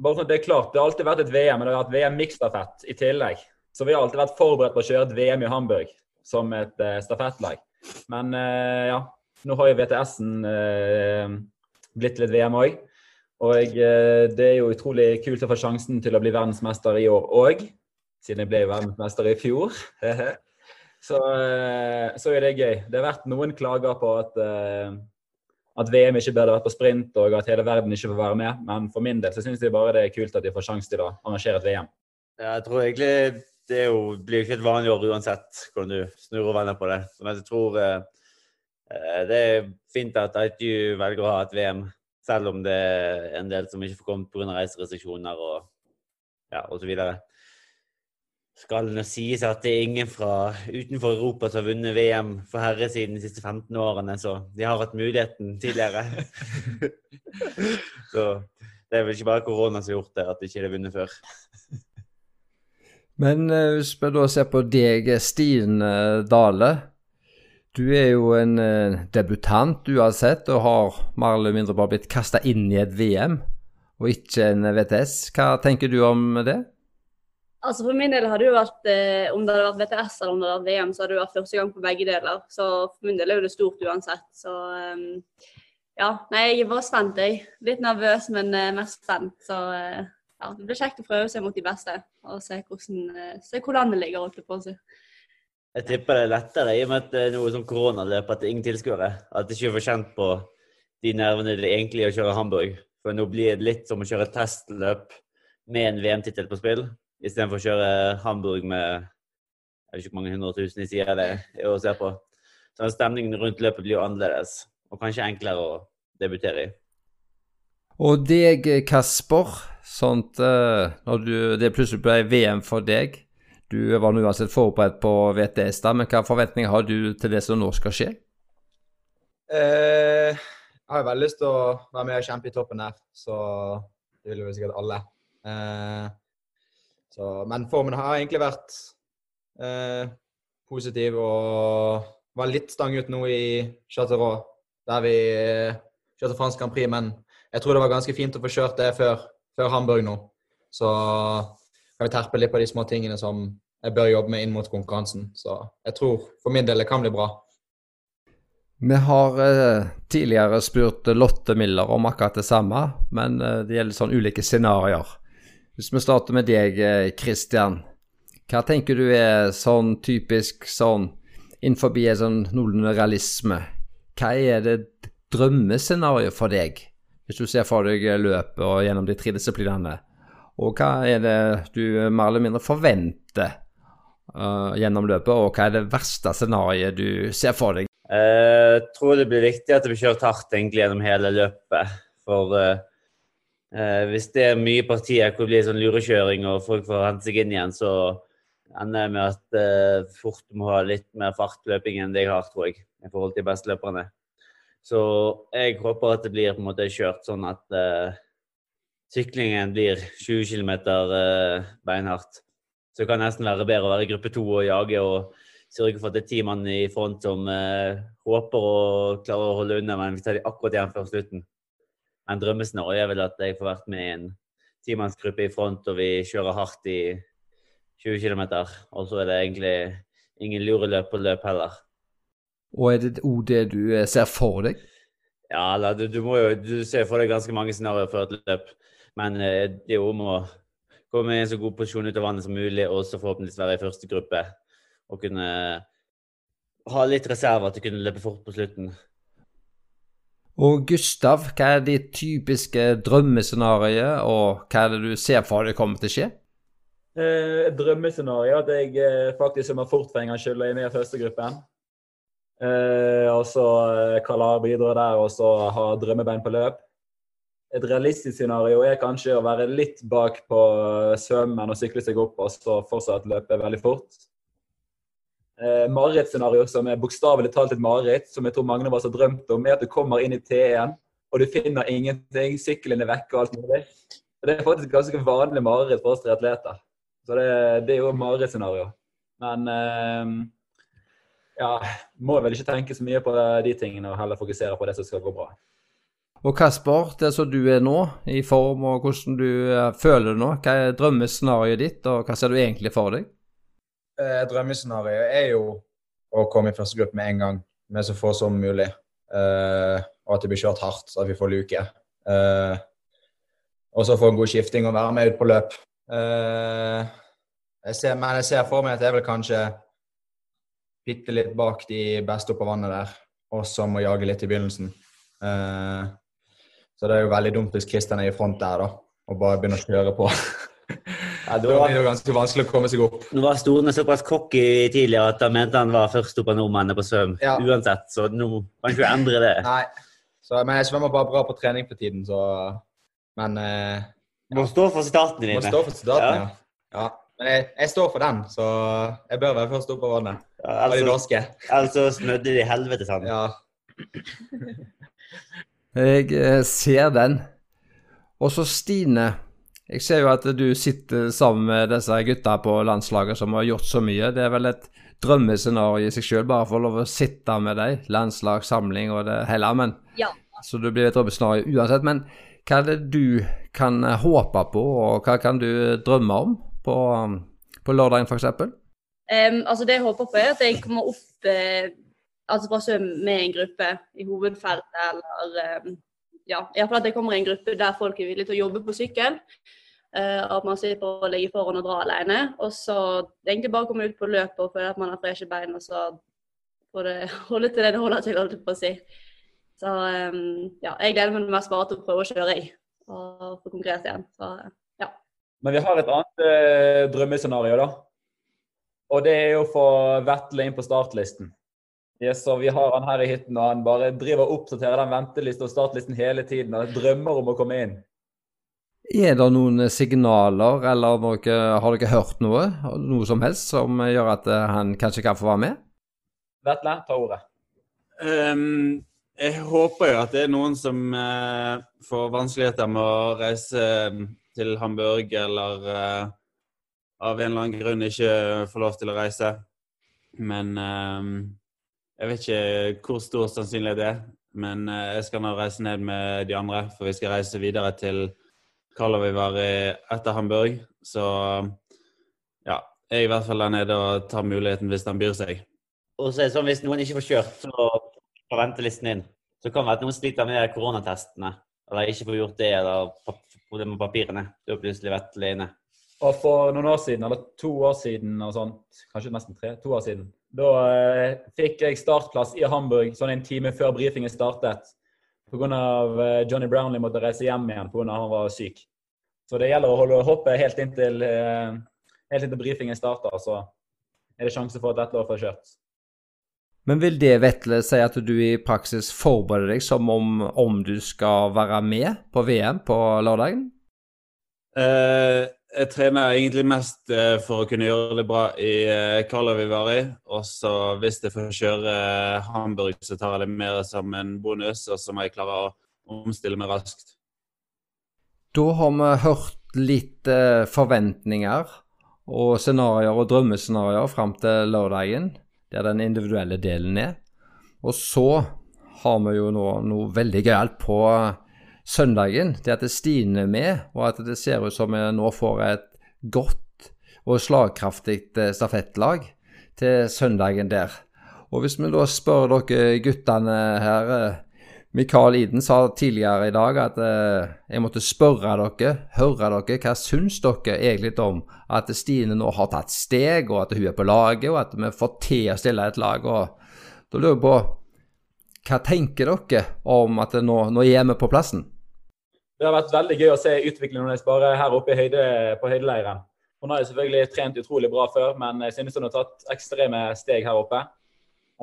Bare sånn Det er klart, det har alltid vært et VM, men det har vært VM miksstafett i tillegg. Så vi har alltid vært forberedt på å kjøre et VM i Hamburg som et uh, stafettlag. Men ja, nå har jo VTS-en blitt litt VM òg. Og det er jo utrolig kult å få sjansen til å bli verdensmester i år òg, siden jeg ble verdensmester i fjor. så, eh, så, er det gøy. Det har vært noen klager på at, eh, at VM ikke burde vært på sprint, og at hele verden ikke får være med. Men for min del så syns jeg bare det er kult at de får sjanse til å arrangere et VM. Jeg tror egentlig det jo, blir ikke et vanlig år uansett hvordan du snur og vender på det. Men jeg tror eh, det er fint at ITU velger å ha et VM, selv om det er en del som ikke får kommet pga. reiserestriksjoner og, ja, og så videre skal nå sies at det er ingen fra utenfor Europa som har vunnet VM for herre siden de siste 15 årene, så de har hatt muligheten tidligere. så det er vel ikke bare korona som har gjort det, at de ikke har vunnet før. Men uh, hvis vi da ser på deg, Stine Dale. Du er jo en uh, debutant uansett, og har mer eller mindre bare blitt kasta inn i et VM, og ikke en VTS. Hva tenker du om det? Altså For min del hadde det vært, eh, om det hadde vært VTS eller om det hadde vært VM, så hadde det vært første gang på begge deler. Så for min del er det stort uansett. Så um, ja. Nei, jeg er bare spent, jeg. Litt nervøs, men uh, mest spent. Så uh, ja, det blir kjekt å prøve seg mot de beste og se, hvordan, uh, se hvor landet ligger, holdt på si. Jeg tipper det er lettere i og med at det er noe som koronaløp, at det er ingen tilskuere. At det ikke får kjent på de nervene det egentlig er å kjøre Hamburg. For nå blir det litt som å kjøre testløp med en VM-tittel på spill istedenfor å kjøre Hamburg med jeg vet ikke hvor mange hundre tusen de sier det er å se på. Så Stemningen rundt løpet blir jo annerledes, og kanskje enklere å debutere i. Og deg, Kasper, sånt, eh, når du, det plutselig ble VM for deg Du var nå uansett forberedt på VTS, da, men hvilke forventninger har du til det som nå skal skje? Eh, jeg har veldig lyst til å være med og kjempe i toppen her, så det vil jo sikkert alle. Eh, så, men formen har egentlig vært eh, positiv og var litt stang ut nå i Chateau der vi eh, kjørte fransk Grand Prix. Men jeg tror det var ganske fint å få kjørt det før, før Hamburg nå. Så kan vi terpe litt på de små tingene som jeg bør jobbe med inn mot konkurransen. Så jeg tror for min del det kan bli bra. Vi har eh, tidligere spurt Lotte Miller om akkurat det samme, men eh, det gjelder sånn ulike scenarioer. Hvis vi starter med deg, Kristian. Christian. Hva tenker du er sånn typisk sånn innenfor en sånn noenlunde realisme? Hva er det drømmescenarioet for deg, hvis du ser for deg løpet og gjennom de tre disiplinene? Og hva er det du mer eller mindre forventer uh, gjennom løpet, og hva er det verste scenarioet du ser for deg? Jeg tror det blir viktig at det blir kjørt hardt egentlig gjennom hele løpet. For uh, uh, hvis det er mye partier hvor det blir sånn lurekjøring og folk får hente seg inn igjen, så ender jeg med at eh, fort må ha litt mer fartløping enn det jeg har, tror jeg, i forhold til bestløperne. Så jeg håper at det blir på en måte kjørt sånn at syklingen blir 20 km eh, beinhardt. Så det kan nesten være bedre å være i gruppe to og jage og sørge for at det er ti mann i front som uh, håper å klare å holde unna, men vi tar de akkurat igjen før slutten. Men drømmescenario er vel at jeg får vært med i en timannsgruppe i front, og vi kjører hardt i 20 km. Og så er det egentlig ingen lure løp på løp heller. Og er det òg det du eh, ser for deg? Ja, du, du, må jo du ser for deg ganske mange scenarioer før et løp. Men eh, det er jo om å komme i en så god posisjon ut av vannet som mulig, og så forhåpentligvis være i første gruppe. Og kunne ha litt reserver til å kunne løpe fort på slutten. Og Gustav, hva er ditt typiske drømmescenario, og hva er det du ser for deg kommer til å skje? Eh, et drømmescenario at jeg eh, faktisk som har fort for en gangs skyld er med i førstegruppen. Eh, og så Kalar bidrar bidra der og så ha drømmebein på løp et realistisk scenario er kanskje å være litt bak på svømmen og sykle seg opp og så fortsatt løpe veldig fort. Eh, Marerittscenario som er bokstavelig talt et mareritt, som jeg tror mange av oss har drømt om, er at du kommer inn i T1 og du finner ingenting, sykkelen er vekke og alt mulig. Det er faktisk et ganske vanlig mareritt for oss triatleter. Så det, det, er jo marerittscenario. Men eh, ja, må vel ikke tenke så mye på de tingene og heller fokusere på det som skal gå bra. Og Kasper, det som du er nå, i form og hvordan du uh, føler det nå, hva er drømmescenarioet ditt, og hva ser du egentlig for deg? Eh, drømmescenarioet er jo å komme i første gruppe med en gang, med så få som mulig. Eh, og at det blir kjørt hardt, så at vi får luke. Eh, og så få en god skifting og være med ut på løp. Eh, jeg ser, men jeg ser for meg at jeg vil kanskje bitte litt bak de beste oppå vannet der, og så må jage litt i begynnelsen. Uh, så det er jo veldig dumt hvis Kristian er i front der, da, og bare begynner å kjøre på. Ja, da var, det jo ganske vanskelig å komme seg opp. Nå var Storene såpass cocky tidligere at han mente han var først opp av nordmennene på svøm. Ja. Uansett, så nå kan ikke endre det. Nei, så, men jeg svømmer bare bra på trening for tiden, så Men eh, Må stå for sitatene dine. Må stå for sitatene, ja. ja. Men jeg, jeg, står for den, så jeg bør være først opp av vannet. Ja, altså, Ellers snødde det i helvete sånn. Ja. Jeg eh, ser den. Og så Stine. Jeg ser jo at du sitter sammen med disse gutta på landslaget som har gjort så mye. Det er vel et drømmescenario i seg sjøl, bare å få lov å sitte med deg. Landslag, samling og det hele. Men, ja. Så det blir et drømmescenario uansett. Men hva er det du kan eh, håpe på, og hva kan du drømme om på, på lørdagen f.eks.? Um, altså det jeg håper på, er at jeg kommer opp eh, altså svøm med en gruppe i hovedfeltet, eller um, ja, iallfall at jeg kommer en gruppe der folk er villige til å jobbe på sykkel. Uh, at man slipper å ligge foran og dra alene. Og så egentlig bare komme ut på løpet og føle at man har freshe bein, og så får det holde til det det holder til, holdt jeg på å si. Så um, ja, jeg gleder meg mest bare til å prøve å kjøre i, og få konkurrert igjen. Så ja. Men vi har et annet eh, drømmescenario, da. Og det er jo å få Vetle inn på startlisten. Yes, og Vi har han her i hytten, og han bare driver og oppdaterer den ventelisten og startlisten hele tiden. og Drømmer om å komme inn. Er det noen signaler, eller noe, har dere hørt noe? Noe som helst som gjør at eh, han kanskje kan få være med? Vetle, ta ordet. Um, jeg håper jo at det er noen som uh, får vanskeligheter med å reise eh, til Hamburg, eller uh, av en eller annen grunn ikke får lov til å reise. Men um, jeg vet ikke hvor stor sannsynlighet det er. Men uh, jeg skal nå reise ned med de andre, for vi skal reise videre til Karlovy var etter Hamburg. Så ja, jeg er i hvert fall der nede og tar muligheten hvis den byr seg. Og så er det sånn hvis noen ikke får kjørt, så på ventelisten inn. Så kan det være at noen sliter med koronatestene, eller ikke får gjort det, eller problemer med papirene. Da er plutselig vettelig inne. Og for noen år siden, eller to år siden, og sånt, kanskje nesten tre, to år siden, da eh, fikk jeg startplass i Hamburg sånn en time før brifingen startet. Pga. Eh, Johnny Brownlee måtte reise hjem igjen pga. han var syk. Så det gjelder å holde hoppet helt inntil, eh, helt inntil brifingen starter, så er det sjanse for at Vetle får kjørt. Men vil det, Vetle, si at du i praksis forbereder deg som om, om du skal være med på VM på lørdagen? Uh, jeg trener egentlig mest uh, for å kunne gjøre det bra i uh, Karlovy Vari. Og så hvis jeg får kjøre Hamburg, så tar jeg det mer som en bonus. Og så må jeg klare å omstille meg raskt. Da har vi hørt litt forventninger og scenarioer og drømmescenarioer fram til lørdagen, der den individuelle delen er. Og så har vi jo nå noe veldig gøyalt på søndagen, det at Stine er med, og at det ser ut som vi nå får et godt og slagkraftig eh, stafettlag til søndagen der. Og hvis vi da spør dere guttene her eh, Mikael Iden sa tidligere i dag at eh, jeg måtte spørre dere, høre dere, hva syns dere egentlig om at Stine nå har tatt steg, og at hun er på laget, og at vi får til å stille et lag. og Da lurer jeg på hva tenker dere om at nå, nå er vi på plassen? Det har vært veldig gøy å se utviklingen hennes bare her oppe høyde, på høydeleiren. Hun har selvfølgelig trent utrolig bra før, men jeg synes hun har tatt ekstreme steg her oppe.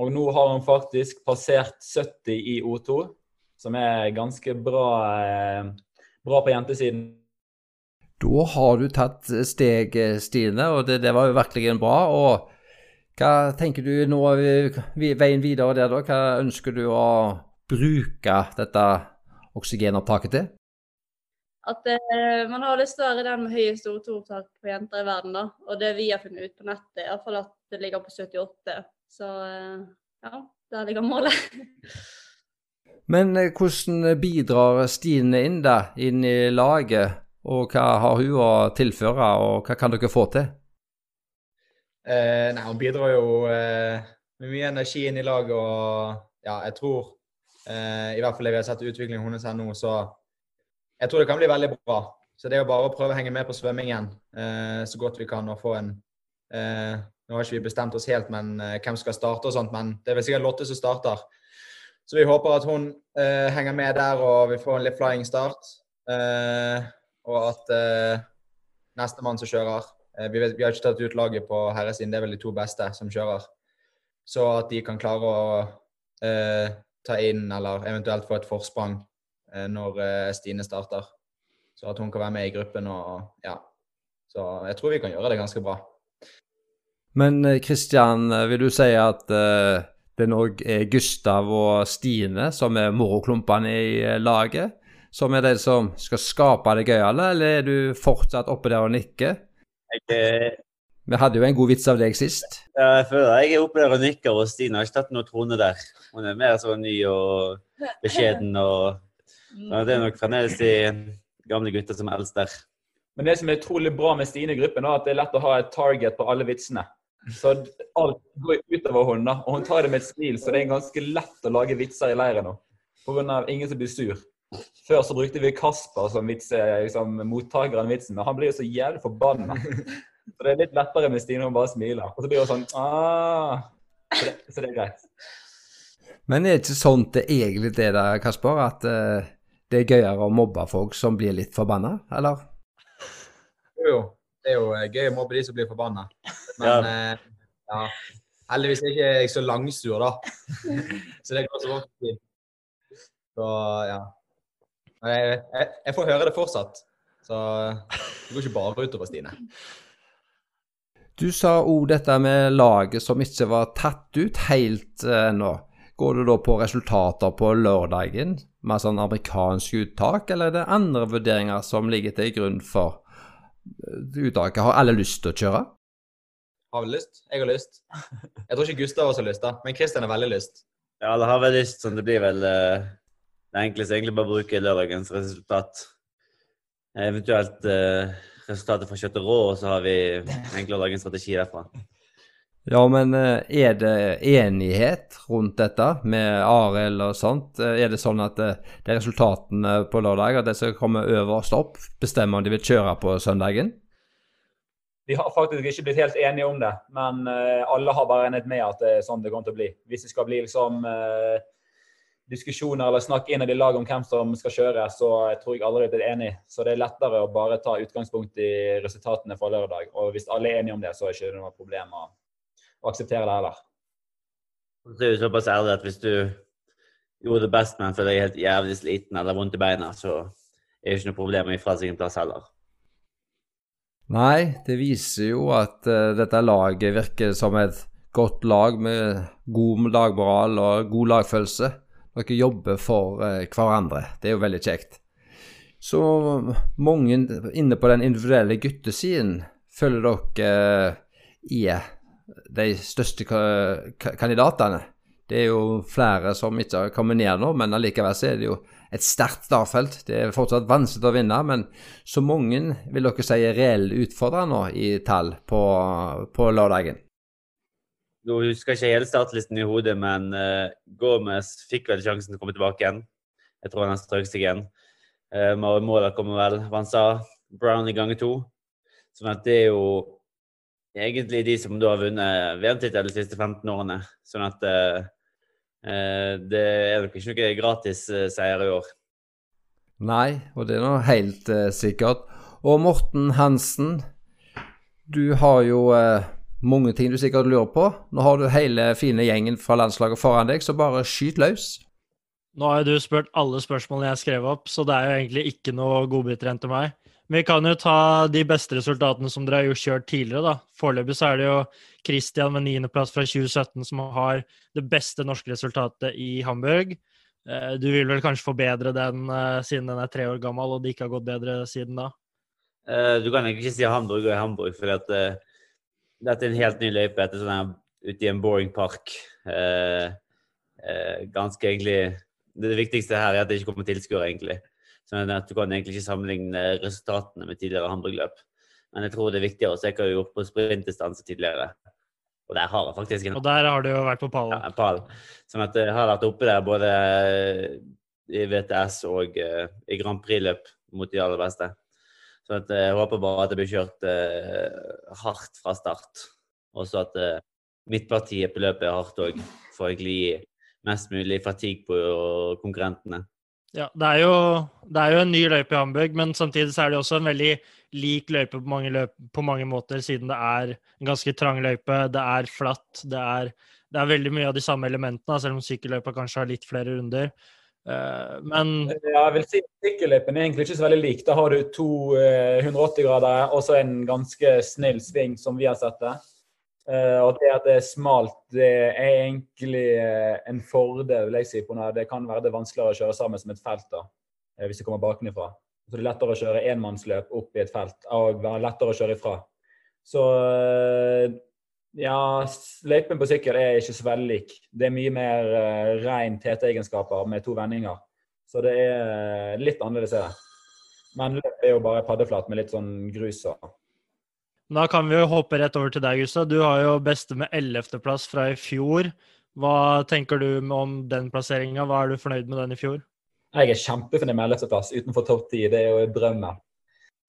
Og nå har hun faktisk passert 70 i O2, som er ganske bra, eh, bra på jentesiden. Da har du tatt steg, Stine, og det, det var jo virkelig bra. og hva tenker du nå veien videre der, da? Hva ønsker du å bruke dette oksygenopptaket til? At eh, man har lyst til å være den med høyest O2-opptak på jenter i verden, da. Og det vi har funnet ut på nettet, er iallfall at det ligger på 78. Så eh, ja, der ligger målet. Men eh, hvordan bidrar Stine inn da, inn i laget? Og hva har hun å tilføre, og hva kan dere få til? Eh, nei, Hun bidrar jo eh, med mye energi inn i laget. og ja, jeg tror eh, I hvert fall det vi har sett utviklingen hennes her nå, så jeg tror det kan bli veldig bra. Så det er jo bare å prøve å henge med på svømmingen eh, så godt vi kan og få en eh, Nå har ikke vi bestemt oss helt men eh, hvem skal starte og sånt, men det er vel sikkert Lotte som starter. Så vi håper at hun henger med der og vi får en litt flying start. og at nestemann som kjører Eh, vi, vet, vi, har ikke tatt ut laget på herresiden, det er vel de to beste som kjører. Så at de kan klare å eh, ta inn, eller eventuelt få et forsprang eh, når eh, Stine starter. Så at hun kan være med i gruppen og ja. Så jeg tror vi kan gjøre det ganske bra. Men Kristian, eh, vil du si at eh, det nå er Gustav og Stine som er moroklumpene i laget? Som er de som skal skape det gøyale, eller er du fortsatt oppe der og nikker? Jeg, vi hadde jo en god vits av deg sist. Ja, jeg føler jeg er oppe der og nikker, og Stine har ikke tatt noe trone der. Hun er mer sånn ny og beskjeden og ja, Det er nok fremdeles de gamle gutta som er eldst der. Men det som er utrolig bra med Stine i gruppen, er at det er lett å ha et target på alle vitsene. Så alt går utover henne, og hun tar det med et smil, så det er ganske lett å lage vitser i leiren nå. Pga. ingen som blir sur. Før så brukte vi Kasper som vitse, liksom, mottaker av vitsen, men han blir jo så jævlig forbanna. Så det er litt lettere med Stine, hun bare smiler. Og så blir hun sånn ah. så, det, så det er greit. Men er det ikke sånn det egentlig er da, Kasper, at uh, det er gøyere å mobbe folk som blir litt forbanna, eller? Jo, jo. Det er jo eh, gøy å mobbe de som blir forbanna. Men ja. Eh, ja. Heldigvis er ikke jeg så langsur, da. Så det går så godt. Så ja. Men jeg, jeg, jeg får høre det fortsatt. Så det går ikke bare utover Stine. Du sa òg dette med laget som ikke var tatt ut helt eh, ennå. Går du da på resultater på lørdagen med sånn amerikansk uttak, eller er det andre vurderinger som ligger til grunn for eh, uttaket? Har alle lyst til å kjøre? Har vi lyst? Jeg har lyst. Jeg tror ikke Gustav også har lyst, da. Men Kristian har veldig lyst. Ja, alle har vel lyst, sånn det blir vel eh, det enkleste egentlig bare å bruke lørdagens resultat. Eventuelt eh, resultatet fra kjøtt og rå, og så har vi egentlig å lage en strategi derfra. Ja, men eh, er det enighet rundt dette med Arild og sånt? Eh, Er det sånn at eh, det er resultatene på lørdag, at de som kommer øverst opp, bestemmer om de vil kjøre på søndagen? Vi har faktisk ikke blitt helt enige om det, men alle har bare regnet med at det er sånn det kommer til å bli. Hvis det skal bli liksom diskusjoner eller snakk innad i laget om hvem som skal kjøre, så tror jeg aldri vi blitt enige. Så det er lettere å bare ta utgangspunkt i resultatene fra lørdag. Og hvis alle er enige om det, så er det ikke noe problem å akseptere det heller. Så er jo såpass ærlig at hvis du gjorde det best, men føler deg helt jævlig sliten eller vondt i beina, så er det ikke noe problem å gi fra seg en plass heller. Nei, det viser jo at uh, dette laget virker som et godt lag med god lagmoral og god lagfølelse. Dere jobber for uh, hverandre. Det er jo veldig kjekt. Så mange inne på den individuelle guttesiden føler dere uh, er de største ka ka kandidatene. Det er jo flere som ikke har kommet ned nå, men allikevel så er det jo et sterkt startfelt. Det er fortsatt vanskelig å vinne, men så mange vil dere si er reelle utfordrere nå i tall på, på lørdagen. Nå husker jeg ikke hele startlisten i hodet, men uh, Gomez fikk vel sjansen til å komme tilbake igjen. Jeg tror han strøk seg igjen. Uh, Målet kommer vel, Vansa. Brown i gange to. Sånn at det er jo egentlig de som da har vunnet VM-tittel de siste 15 årene. Sånn at uh, uh, det er nok ikke noe gratisseier i år. Nei, og det er nå helt eh, sikkert. Og Morten Hansen, du har jo eh, mange ting du sikkert lurer på. Nå har du hele fine gjengen fra landslaget foran deg, så bare skyt løs. Nå har jo du spurt alle spørsmålene jeg skrev opp, så det er jo egentlig ikke noe godbiter igjen til meg. Vi kan jo ta de beste resultatene som dere har jo kjørt tidligere, da. Foreløpig så er det jo Christian med niendeplass fra 2017 som har det beste norske resultatet i Hamburg. Eh, Du vil vel kanskje forbedre den eh, siden den er tre år gammel og det ikke har gått bedre siden da? Eh, du kan egentlig ikke si Hamburg og Hamburg, for eh, dette er en helt ny løype etter sånn ute i en boring park. Ganske egentlig Det viktigste her er at det ikke kommer tilskuere, egentlig. Sånn at du kan egentlig ikke sammenligne resultatene med tidligere Hamburg-løp. Men jeg tror det er viktigere å se hva du har gjort på sprintdistanse tidligere. Og der har jeg faktisk en Og der har du jo vært på pallen. Ja, pall. Sånn at jeg har vært oppe der både i VTS og eh, i Grand Prix-løp mot de aller beste. Så at, eh, jeg håper bare at det blir kjørt eh, hardt fra start. Og så at eh, midtpartiet på løpet er hardt òg, for å egentlig gi mest mulig fatigue på konkurrentene. Ja, det er, jo, det er jo en ny løype i Hamburg, men samtidig så er det også en veldig lik løype på mange, løp, på mange måter, siden det er en ganske trang løype, det er flatt, det er, det er veldig mye av de samme elementene, selv om sykkelløypa kanskje har litt flere runder. Eh, men Ja, jeg vil si Sykkelløypen er egentlig ikke så veldig lik. Da har du to eh, 180-gradere og så en ganske snill sving, som vi har sett det. Eh, og det at det er smalt, det er egentlig eh, en fordel, vil jeg si. på når Det kan være det vanskeligere å kjøre sammen som et felt, da, eh, hvis det kommer bakenfra. Så det er lettere å kjøre enmannsløp opp i et felt og være lettere å kjøre ifra. Så ja, løypen på sykkel er ikke så veldig lik. Det er mye mer uh, rein TT-egenskaper med to vendinger. Så det er litt annerledes. er det. Men løp er jo bare paddeflat med litt sånn grus og da kan vi jo hoppe rett over til deg, Gustav. Du har jo beste med 11.-plass fra i fjor. Hva tenker du om den plasseringa? Hva er du fornøyd med den i fjor? Jeg er kjempefornøyd med 11.-plass utenfor topp ti. Det er jo drømmen.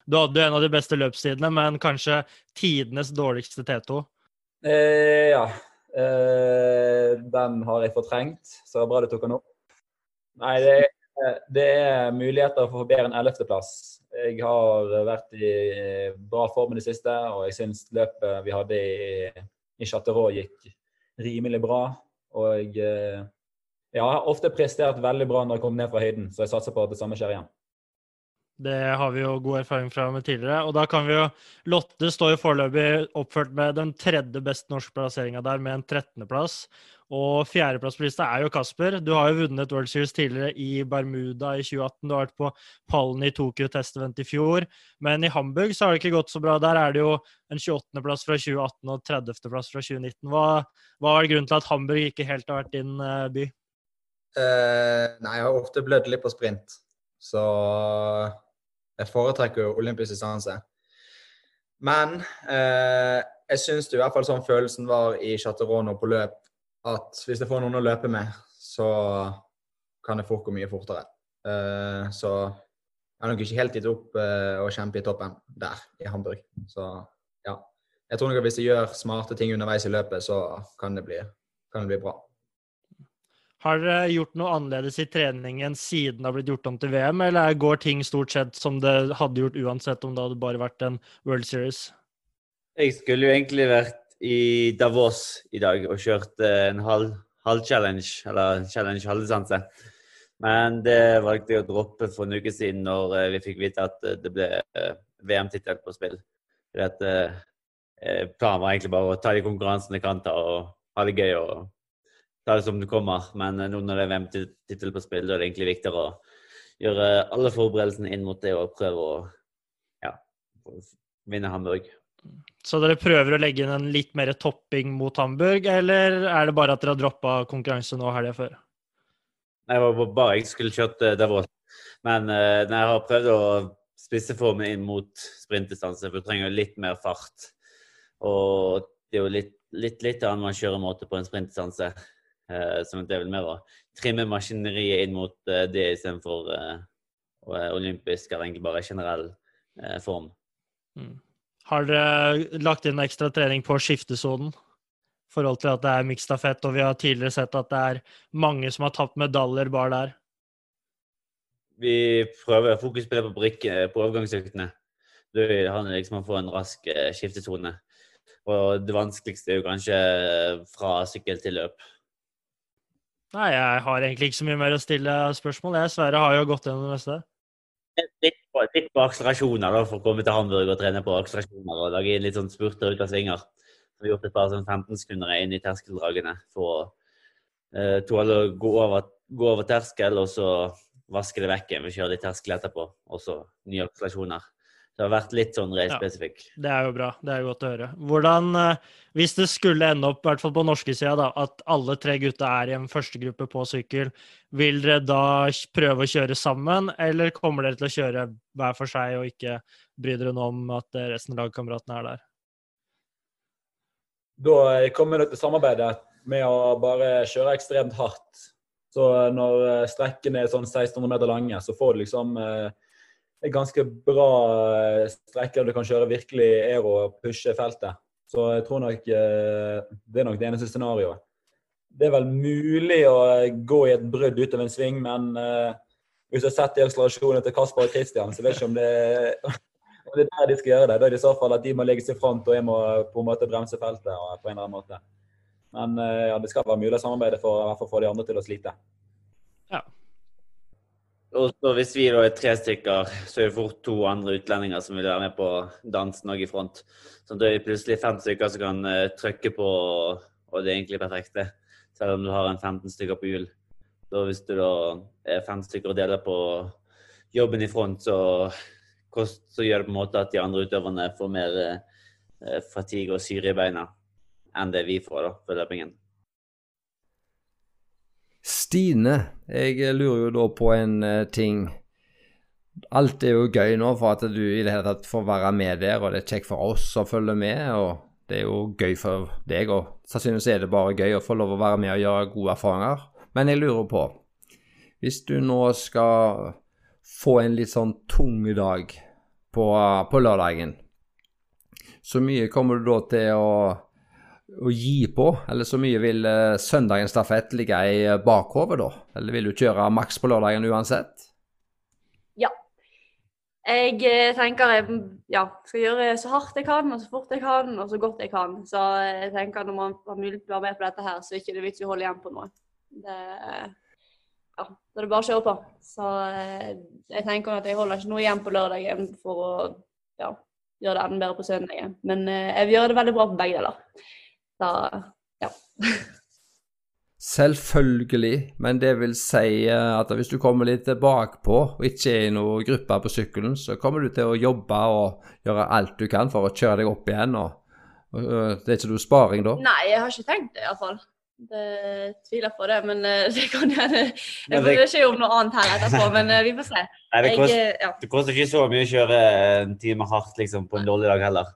Du hadde jo en av de beste løpstidene, men kanskje tidenes dårligste T2. Eh, ja. Eh, den har jeg fortrengt, så bra du tok den opp. Nei, det er, det er muligheter for å få bedre enn 11.-plass. Jeg har vært i bra form i det siste, og jeg syns løpet vi hadde i, i Chateau gikk, rimelig bra. Og jeg, jeg har ofte prestert veldig bra når jeg kom ned fra høyden, så jeg satser på at det samme skjer igjen. Det har vi jo god erfaring fra med tidligere. Og da kan vi jo Lotte står jo foreløpig oppført med den tredje beste norske plasseringa der, med en 13.-plass. Og fjerdeplass på lista er jo Kasper. Du har jo vunnet World Series tidligere i Bermuda i 2018. Du har vært på pallen i Tokyo Test Event i fjor. Men i Hamburg så har det ikke gått så bra. Der er det jo en 28.-plass fra 2018 og 30.-plass fra 2019. Hva, hva er grunnen til at Hamburg ikke helt har vært din uh, by? Uh, nei, jeg har ofte blødd litt på sprint. Så jeg foretrekker jo olympisk distanse. Men uh, jeg syns i hvert fall sånn følelsen var i Chaterono på løp at hvis jeg får noen å løpe med, så kan det fort gå mye fortere. Uh, så jeg har nok ikke helt gitt opp uh, å kjempe i toppen der, i Hamburg. Så ja. Jeg tror nok at hvis jeg gjør smarte ting underveis i løpet, så kan det bli, kan det bli bra. Har dere gjort noe annerledes i treningen siden det har blitt gjort om til VM, eller går ting stort sett som det hadde gjort uansett om det hadde bare vært en World Series? Jeg skulle jo egentlig vært i Davos i dag og kjørte en halv, halv challenge, eller challenge halvdistanse. Men det valgte jeg å droppe for en uke siden når eh, vi fikk vite at eh, det ble eh, VM-tittel på spill. Fordi at Planen var egentlig bare å ta de konkurransene jeg kan ta og ha det gøy og ta det som det kommer. Men nå når det er VM-tittel på spill, da er det egentlig viktigere å gjøre alle forberedelsene inn mot det og prøve å ja, vinne Hamburg. Så dere prøver å legge inn en litt mer topping mot Hamburg, eller er det bare at dere har droppa konkurranse nå helga før? Nei, det var bare jeg skulle kjørt uh, Davos. Men uh, jeg har prøvd å spisse formen inn mot sprintdistanse, for du trenger litt mer fart. Og det er jo litt, litt, litt annen kjøremåte på en sprintdistanse. Uh, så det er vel mer å trimme maskineriet inn mot det istedenfor olympisk eller egentlig bare generell form. Mm. Har dere lagt inn ekstra trening på skiftesonen? I forhold til at det er miksstafett, og vi har tidligere sett at det er mange som har tapt medaljer bare der. Vi prøver fokus på det på brikke på overgangsøktene. Det handler liksom om å få en rask eh, skiftesone. Og det vanskeligste er jo kanskje fra sykkel til løp. Nei, jeg har egentlig ikke så mye mer å stille spørsmål. Jeg, Sverre har jo gått gjennom det meste litt på, akselerasjoner da, for å komme til Hamburg og trene på akselerasjoner og lage inn litt sånn spurter ut av svinger. Vi har gjort et par sånn 15 sekunder inn i terskeldragene for å eh, tåle å gå over, gå over, terskel og så vaske det vekk igjen Vi kjører litt terskel etterpå. Og så nye akselerasjoner. Det har vært litt sånn race-spesifikk. Ja, det er jo bra. Det er jo godt å høre. Hvordan, eh, Hvis det skulle ende opp, i hvert fall på norske sida, da, at alle tre gutta er i en førstegruppe på sykkel, vil dere da prøve å kjøre sammen, eller kommer dere til å kjøre hver for seg og ikke bry dere noe om at resten av lagkameratene er der? Da kommer dere til samarbeidet med å bare kjøre ekstremt hardt. Så når strekkene er sånn 1600 meter lange, så får du liksom eh, er ganske bra eh, strekker du kan kjøre virkelig aero og pushe feltet. Så jeg tror nok eh, det er nok det eneste scenarioet. Det er vel mulig å gå i et brudd utover en sving, men hvis du har sett de akselerasjonene til Kasper og Christian, så vet jeg ikke om det, om det er der de skal gjøre det. Da er det i så fall at de må legge i front, og jeg må på en måte bremse feltet på en eller annen måte. Men ja, det skal være mulig å samarbeide for, å få de andre til å slite. Og så Hvis vi da er tre stykker, så er det fort to andre utlendinger som vil være med på dansen òg i front. Så da er plutselig fem stykker som kan uh, trykke på, og det er egentlig perfekt, det. Selv om du har en 15 stykker på hjul. Så hvis du da er fem stykker og deler på jobben i front, så, så gjør det på en måte at de andre utøverne får mer uh, fatigue og syre i beina enn det vi får da, for løpingen. Stine, jeg lurer jo da på en uh, ting. Alt er jo gøy nå for at du i det hele tatt får være med der, og det er kjekt for oss å følge med. og Det er jo gøy for deg, og sannsynligvis er det bare gøy å få lov å være med og gjøre gode erfaringer. Men jeg lurer på, hvis du nå skal få en litt sånn tung dag på, på lørdagen, så mye kommer du da til å å gi på? Eller så mye vil uh, søndagens stafett ligge i bakhovet, da? Eller vil du kjøre maks på lørdagen uansett? Ja. Jeg eh, tenker jeg ja, skal gjøre så hardt jeg kan, og så fort jeg kan, og så godt jeg kan. Så jeg tenker når man har mulighet til å være med på dette her, så er det ikke vits i å holde igjen på noe. Det, ja, da er det bare å kjøre på. Så eh, jeg tenker at jeg holder ikke noe igjen på lørdagen for å ja, gjøre det enda bedre på søndagen. Men eh, jeg vil gjøre det veldig bra på begge deler. Så ja. Selvfølgelig, men det vil si eh, at hvis du kommer litt bakpå og ikke er i noen gruppe på sykkelen, så kommer du til å jobbe og gjøre alt du kan for å kjøre deg opp igjen. og, og Det er ikke noe sparing da? Nei, jeg har ikke tenkt det iallfall. Det tviler på det, men eh, det kan gjerne Jeg bryr meg ikke om noe annet her etterpå, men eh, vi får se. Nei, det, Jeg, koster, eh, ja. det koster ikke så mye å kjøre en time hardt liksom, på en dårlig dag heller.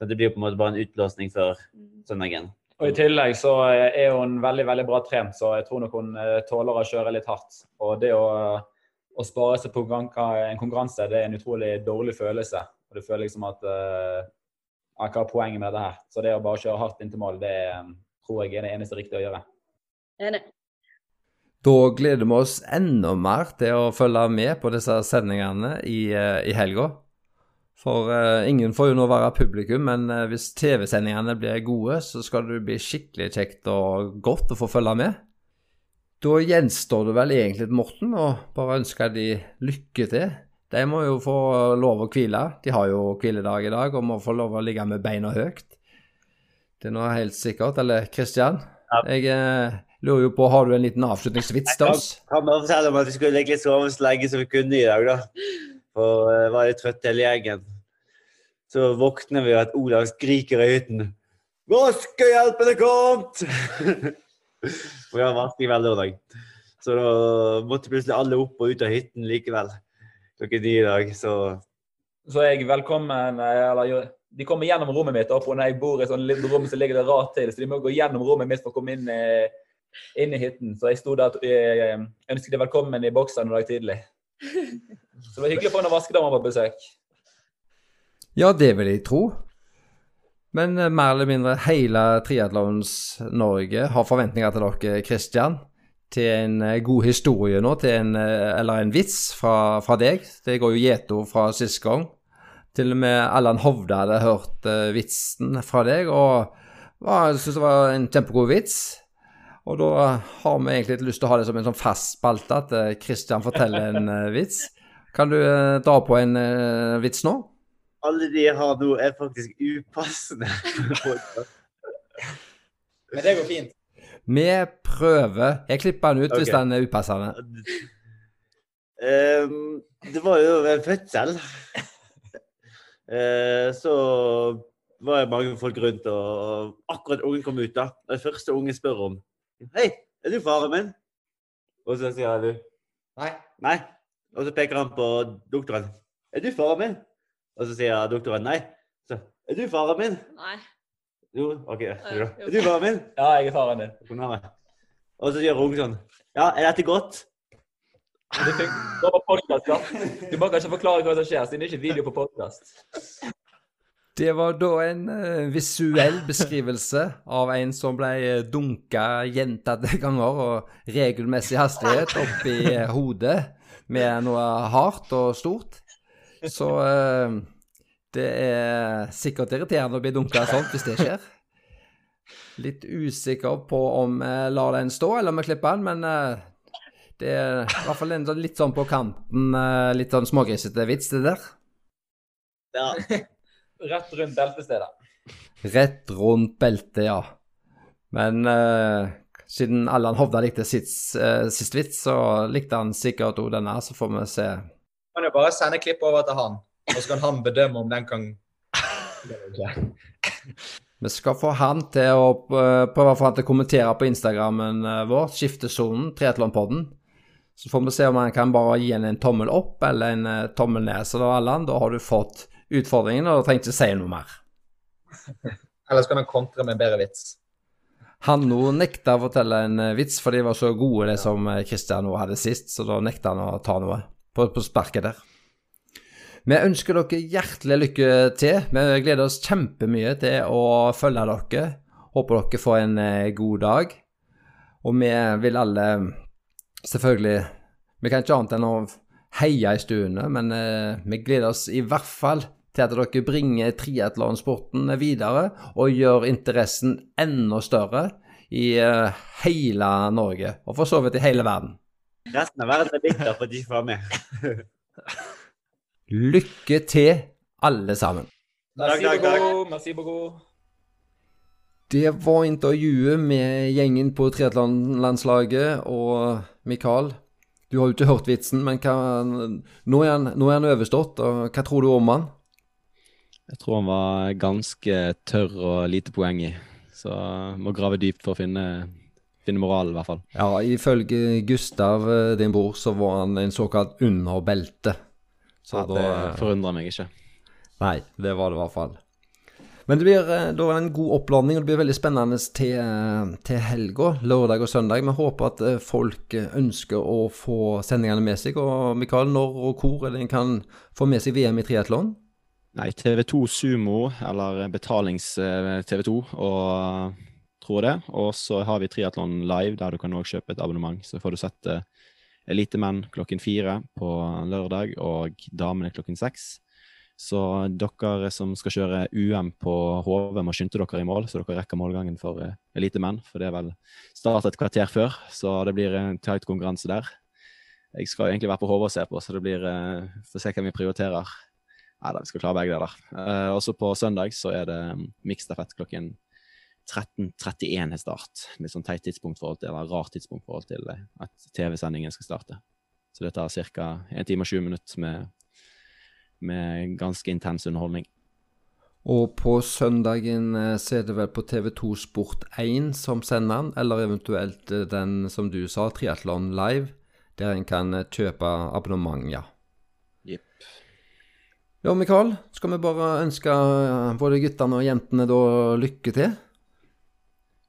Så det blir på en måte bare en utblåsning før søndagen. Og I tillegg så er hun veldig veldig bra trent, så jeg tror nok hun eh, tåler å kjøre litt hardt. Og det å, å spare seg på en konkurranse, det er en utrolig dårlig følelse. Og du føler liksom at eh, ja, Hva er poenget med det her? Så det å bare kjøre hardt inn til mål, det eh, tror jeg er det eneste riktige å gjøre. Enig. Da gleder vi oss enda mer til å følge med på disse sendingene i, eh, i helga. For uh, ingen får jo nå være publikum, men uh, hvis TV-sendingene blir gode, så skal det bli skikkelig kjekt og godt å få følge med. Da gjenstår det vel egentlig til Morten å bare ønske de lykke til. De må jo få lov å hvile. De har jo hviledag i dag og må få lov å ligge med beina høyt. Det er nå helt sikkert. Eller Kristian, Ja. jeg eh, lurer jo på, har du en liten avslutningsvits til oss? Kan bare fortelle om at vi skulle legge sove så lenge som vi kunne i dag, da. For jeg var litt trøtt hele gjengen. Så våkner vi av at Olav skriker i hytten. Vaskehjelpen er kommet! Og vi har vasking hver lørdag. Så da måtte plutselig alle opp og ut av hytten likevel. Klokken ni i dag, så Så er jeg velkommen eh, eller De kommer gjennom rommet mitt, og når jeg bor i sånn lite rom, så ligger det rart til. Så de må gå gjennom rommet mitt for å komme inn, eh, inn i hytten. Så jeg sto der og eh, ønsket de velkommen i boksen en dag tidlig. Så det var hyggelig å få en vaskedame på besøk. Ja, det vil jeg tro. Men eh, mer eller mindre hele Triatlons Norge har forventninger til dere, Kristian. Til en eh, god historie nå, en, eh, eller en vits fra, fra deg. Det går jo gjetord fra sist gang. Til og med Allan Hovde hadde hørt uh, vitsen fra deg, og var- syntes det var en kjempegod vits. Og da har vi egentlig lyst til å ha det som en sånn fast spalte, at Kristian forteller en uh, vits. Kan du eh, dra på en uh, vits nå? alle de jeg har nå, er faktisk upassende. Men det går fint. Vi prøver. Jeg klipper den ut hvis den er upassende. Um, det var jo en fødsel. uh, så var det mange folk rundt, og akkurat ungen kom ut, da. Den det første ungen spør om Hei, er du faren min? Og så sier du Nei. nei. Og så peker han på doktoren. Er du faren min? Og så sier doktoren nei. Så er du faren min? Nei. Jo, OK. jo. Er du faren min? Ja, jeg er faren din. Og så gjør ungen sånn. Ja, er dette godt? Du, fikk, podcast, ja. Du må kanskje forklare hva som skjer, siden det er ikke video på podkast. Det var da en eh, visuell beskrivelse av en som ble eh, dunka gjentatte ganger og regelmessig hastighet opp i eh, hodet med noe hardt og stort. Så eh, det er sikkert irriterende å bli dunka sånt hvis det skjer. Litt usikker på om jeg lar den stå, eller om jeg klipper den, men eh, det er i hvert fall en sånn litt sånn på kanten, eh, litt sånn smågrisete vits, det der. Ja. Rett rundt beltestedet. Rett rundt beltet, ja. Men eh, siden Allan Hovda likte sitt, uh, sist vits, så likte han sikkert også denne, så får vi se. kan jo bare sende klipp over til han, og så kan han bedømme om den kan Vi skal få han til å eh, prøve å få han til å kommentere på Instagrammen eh, vår, Skiftesonen, Triatlonpodden. Så får vi se om han kan bare gi en, tommel opp eller en eh, tommel ned. Så da, Allan, da har du fått utfordringen, og du trenger ikke si noe mer. Ellers kan han kontre med en bedre vits. Han nå nekta å fortelle en eh, vits, for de var så gode, det som Kristian nå hadde sist, så da nekta han å ta noe på, på sparket der. Vi ønsker dere hjertelig lykke til. Vi gleder oss kjempemye til å følge dere. Håper dere får en eh, god dag. Og vi vil alle selvfølgelig Vi kan ikke annet enn å heie i stuene, men eh, vi gleder oss i hvert fall til at dere bringer triatlonsporten videre og gjør interessen enda større i eh, hele Norge, og for så vidt i hele verden. Resten av verden er bitter for at de ikke får med. Lykke til, alle sammen. Takk, takk, takk. Merci beaucoup. Det var intervjuet med gjengen på triatlonlandslaget og Mikael. Du har jo ikke hørt vitsen, men hva, nå, er han, nå er han overstått. og Hva tror du om han? Jeg tror han var ganske tørr og lite poeng i. Så må grave dypt for å finne, finne moralen, i hvert fall. Ja, Ifølge Gustav, eh, din bror, så var han en såkalt underbelte. Så ja, da det forundrer meg ikke. Nei, det var det i hvert fall. Men det blir eh, da en god oppladning, og det blir veldig spennende til, eh, til helga, lørdag og søndag. Vi håper at folk ønsker å få sendingene med seg. Og Mikael, når og hvor er det en kan få med seg VM i triatlon? Nei, TV2 Sumo, eller betalings-TV 2, og tror det. Og så har vi Triatlon Live, der du kan òg kjøpe et abonnement. Så får du sett eh, Elitemenn klokken fire på lørdag, og damene klokken seks. Så dere som skal kjøre UM på HV, må skynde dere i mål, så dere rekker målgangen for eh, elitemenn. For det er vel start et kvarter før, så det blir en tight konkurranse der. Jeg skal egentlig være på HV og se på, så det blir eh, Får se hvem vi prioriterer. Nei da, vi skal klare begge deler. Eh, også på søndag så er det mm, miksstafett klokken 13.31 er start. Litt sånn teit tidspunkt forhold til, eller rart tidspunkt forhold til eh, at TV-sendingen skal starte. Så det tar ca. 1 time og 20 minutter med, med ganske intens underholdning. Og på søndagen eh, så er det vel på TV2 Sport1 som sender den, eller eventuelt den som du sa, Triatlon Live, der en kan kjøpe abonnement, ja. Ja, Mikael, skal vi bare ønske eh, både guttene og jentene da lykke til?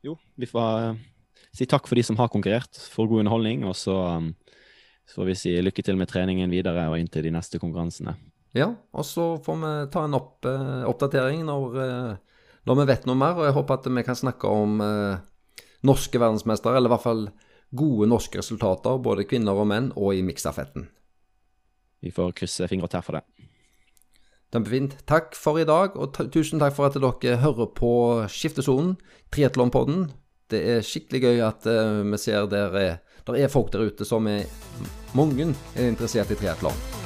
Jo, vi får eh, si takk for de som har konkurrert, for god underholdning. Og så, så får vi si lykke til med treningen videre og inntil de neste konkurransene. Ja, og så får vi ta en opp, eh, oppdatering når, eh, når vi vet noe mer, og jeg håper at vi kan snakke om eh, norske verdensmestere, eller i hvert fall gode norske resultater, både kvinner og menn, og i miksstafetten. Vi får krysse fingre og tær for det. Kjempefint. Takk for i dag, og tusen takk for at dere hører på Skiftesonen, Triatlonpodden. Det er skikkelig gøy at uh, vi ser der er, der er folk der ute som er mange er interessert i triatlon.